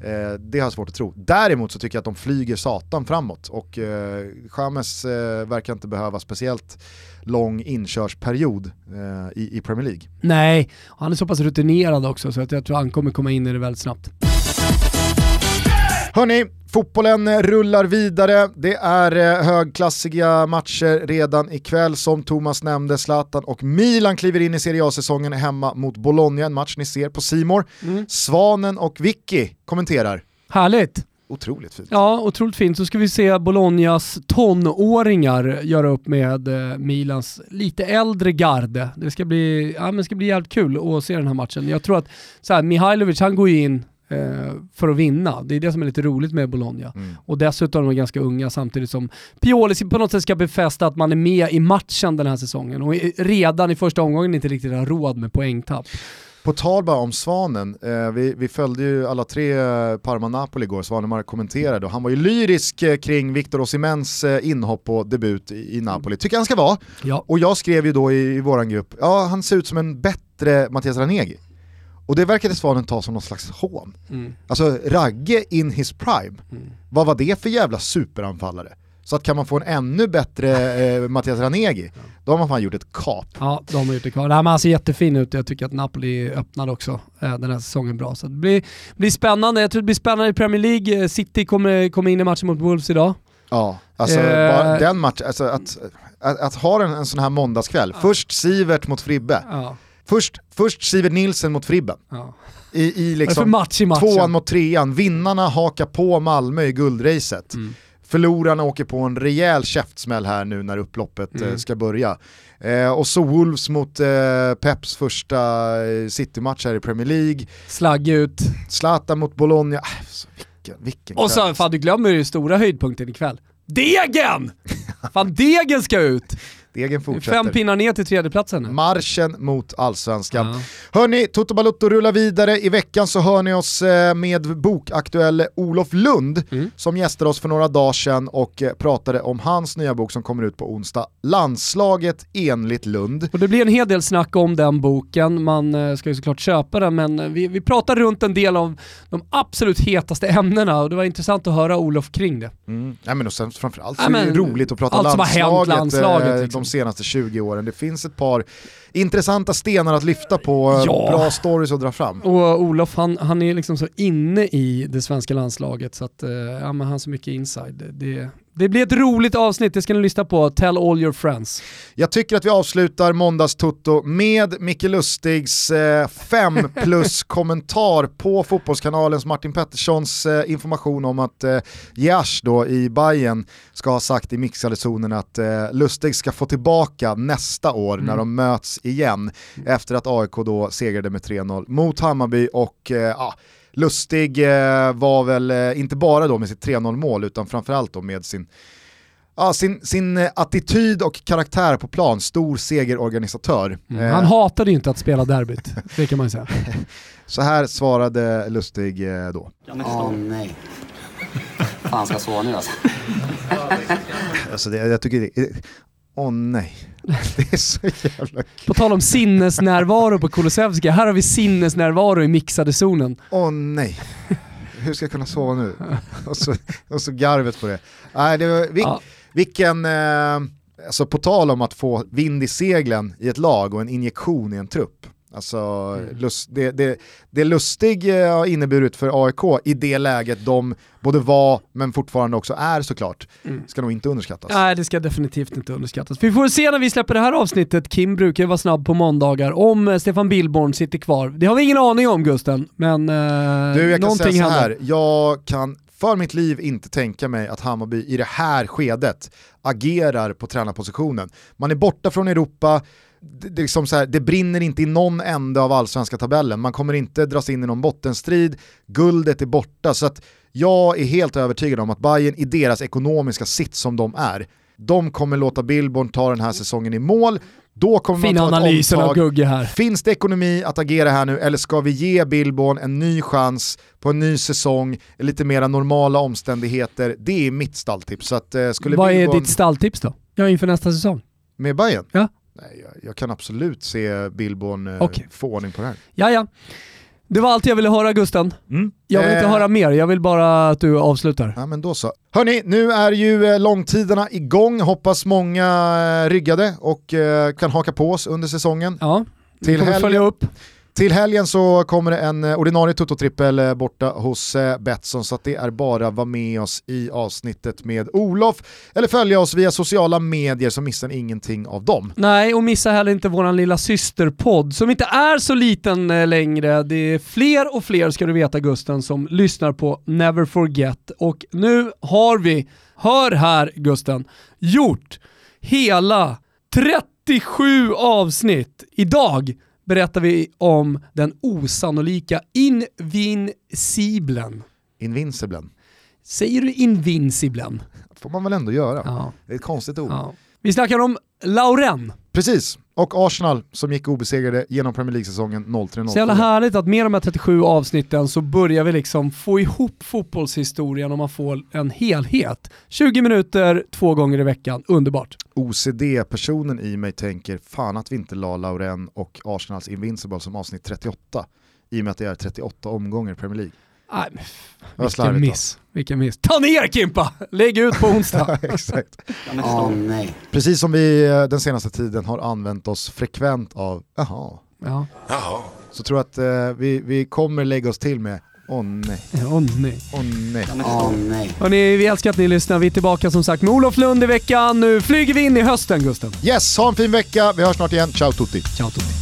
Eh, det har jag svårt att tro. Däremot så tycker jag att de flyger satan framåt och eh, James eh, verkar inte behöva speciellt lång inkörsperiod eh, i, i Premier League. Nej, han är så pass rutinerad också så att jag tror han kommer komma in i det väldigt snabbt. Hörni, fotbollen rullar vidare. Det är eh, högklassiga matcher redan ikväll som Thomas nämnde. Zlatan och Milan kliver in i Serie A-säsongen hemma mot Bologna, en match ni ser på Simor. Svanen och Vicky kommenterar. Härligt! Otroligt fint. Ja, otroligt fint. Så ska vi se Bolognas tonåringar göra upp med eh, Milans lite äldre garde. Det ska bli, ja, men det ska bli jävligt kul att se den här matchen. Jag tror att så här, Mihailovic han går ju in eh, för att vinna. Det är det som är lite roligt med Bologna. Mm. Och dessutom är de ganska unga samtidigt som Pioli på något sätt ska befästa att man är med i matchen den här säsongen och redan i första omgången inte riktigt har råd med poängtapp. På tal bara om Svanen, eh, vi, vi följde ju alla tre Parma-Napoli igår, Svanemar kommenterade och han var ju lyrisk eh, kring Victor Osimens inhopp och debut i, i Napoli, tycker han ska vara. Ja. Och jag skrev ju då i, i våran grupp, ja han ser ut som en bättre Mattias Ranegi. Och det verkade Svanen ta som någon slags hån. Mm. Alltså Ragge in his prime, vad var det för jävla superanfallare? Så att kan man få en ännu bättre eh, Mattias Ranegi, då har man fan gjort ett kap. Ja, de har gjort det kvar. Nej, men han ser jättefin ut. Jag tycker att Napoli öppnade också eh, den här säsongen bra. Så det blir, blir spännande. Jag tror det blir spännande i Premier League. Eh, City kommer, kommer in i matchen mot Wolves idag. Ja, alltså Eh. den matchen, alltså att att, att ha en, en sån här måndagskväll. Först Sivert mot Fribbe. Ja. Först, först Sivert Nilsen mot Fribben. Ja. I, i liksom match i tvåan mot trean. Vinnarna hakar på Malmö i guldracet. Mm. Förlorarna åker på en rejäl käftsmäll här nu när upploppet Mm. eh, ska börja. Eh, och så Wolves mot eh, Peps första eh, City-match här i Premier League. Slagg ut. Zlatan mot Bologna. Äh, så vilken, vilken Och så, fan du glömmer ju stora höjdpunkten ikväll. Degen! fan Degen ska ut! Degen Fem fortsätter. pinnar ner till tredjeplatsen. Marschen mot allsvenskan. Ja. Hörni, Toto Balutto rullar vidare. I veckan så hör ni oss eh, med bokaktuell Olof Lund Mm. som gästade oss för några dagar sedan och eh, pratade om hans nya bok som kommer ut på onsdag. Landslaget enligt Lund. Och det blir en hel del snack om den boken, man eh, ska ju såklart köpa den men vi, vi pratar runt en del av de absolut hetaste ämnena och det var intressant att höra Olof kring det. Mm. Ja, men och sen framförallt så Ja, är det men roligt att prata allt som har hänt landslaget, landslaget, liksom. De senaste 20 åren. Det finns ett par intressanta stenar att lyfta på, eh, Ja. bra stories att dra fram. Och Olof han, han är liksom så inne i det svenska landslaget så att eh, ja, men han har så mycket inside. Det, det blir ett roligt avsnitt, det ska ni lyssna på. Tell all your friends. Jag tycker att vi avslutar måndagstutto med Micke Lustigs eh, fem plus kommentar på Fotbollskanalens Martin Petterssons eh, information om att eh, Jash då i Bayern ska ha sagt i mixade zonen att eh, Lustig ska få tillbaka nästa år när de möts igen efter att AIK då segrade med 3-0 mot Hammarby och eh, Lustig eh, var väl eh, inte bara då med sitt 3-0 mål utan framförallt då med sin Ja, sin, sin eh, attityd och karaktär på plan, stor segerorganisatör. Eh, Han hatade ju inte att spela derbyt, det kan man ju säga. så här svarade Lustig eh, då. Åh nej. Fan ska jag sova nu alltså? Alltså det, jag tycker det, åh nej. Det är så jävla kul. På tal om sinnesnärvaro på Kulusevski, här har vi sinnesnärvaro i mixade zonen. Åh nej. Hur ska jag kunna sova nu? Och så, och så garvet på det. Nej, det var, vil, Ja. Vilken, eh, alltså på tal om att få vind i seglen i ett lag och en injektion i en trupp. Alltså, Mm. lust, det, det, det Lustig eh, har inneburit för AIK i det läget de både var, men fortfarande också är såklart, Mm. ska nog inte underskattas. Nej, det ska definitivt inte underskattas. Vi får se när vi släpper det här avsnittet. Kim brukar ju vara snabb på måndagar om eh, Stefan Billborn sitter kvar. Det har vi ingen aning om Gusten, men eh, Du, jag kan säga så händer. här, jag kan för mitt liv inte tänka mig att Hammarby i det här skedet agerar på tränarpositionen. Man är borta från Europa, det, det, är liksom så här, det brinner inte i någon ände av allsvenska tabellen, man kommer inte dras in i någon bottenstrid, guldet är borta, så att jag är helt övertygad om att Bayern i deras ekonomiska sits som de är, de kommer låta Billborn ta den här säsongen i mål, då kommer Fina man ta ett analysen av. Gugge här. Finns det ekonomi att agera här nu eller ska vi ge Billborn en ny chans på en ny säsong, lite mera normala omständigheter? Det är mitt stalltips. Så att, eh, skulle Vad är Billborn ditt stalltips då? Ja, inför nästa säsong. med Bayern? Ja. Nej, jag, kan absolut se Billborn eh, Okej. få ordning på det här. Ja, ja. Det var allt jag ville höra Gusten. Jag vill inte Eh, höra mer, jag vill bara att du avslutar. Ja men då så. Hörni, nu är ju eh, långtiderna igång, hoppas många eh, ryggade och kan haka på oss under säsongen. Ja, vi Till kommer helgen- följa upp. Till helgen så kommer det en eh, ordinarie Toto-trippel eh, borta hos eh, Betsson så att det är bara att vara med oss i avsnittet med Olof eller följa oss via sociala medier så missar ni ingenting av dem. Nej, och missa heller inte våran lilla systerpodd som inte är så liten längre. Det är fler och fler, ska du veta Gusten, som lyssnar på Never Forget. Och nu har vi, hör här Gusten, gjort hela 37 avsnitt. Idag berättar vi om den osannolika Invinciblen. Invinciblen, Säger du Invinciblen? får man väl ändå göra. Ja. Det är ett konstigt ord. ja. Vi snackar om Lauren. Precis, och Arsenal som gick obesegrade genom Premier League-säsongen 03-04. Så jävla härligt att med de här 37 avsnitten så börjar vi liksom få ihop fotbollshistorien och man får en helhet. 20 minuter, två gånger i veckan, underbart. OCD-personen i mig tänker fan att vi inte la Lauren och Arsenals Invincible som avsnitt 38 i och med att det är 38 omgångar i Premier League. Nej, vilken miss. Vilken miss. Ta ner Kimpa! Lägg ut på onsdag. Exakt. Åh nej. Precis som vi eh, den senaste tiden har använt oss frekvent av jaha, ja. så tror jag att eh, vi, vi kommer lägga oss till med Åh nej, Åh nej. åh nej. Åh nej. Hörrni, vi älskar att ni lyssnar. Vi är tillbaka som sagt med Olof Lund i veckan. Nu flyger vi in i hösten Gusten. Yes, ha en fin vecka. Vi hörs snart igen. Ciao tutti. Ciao Tutti.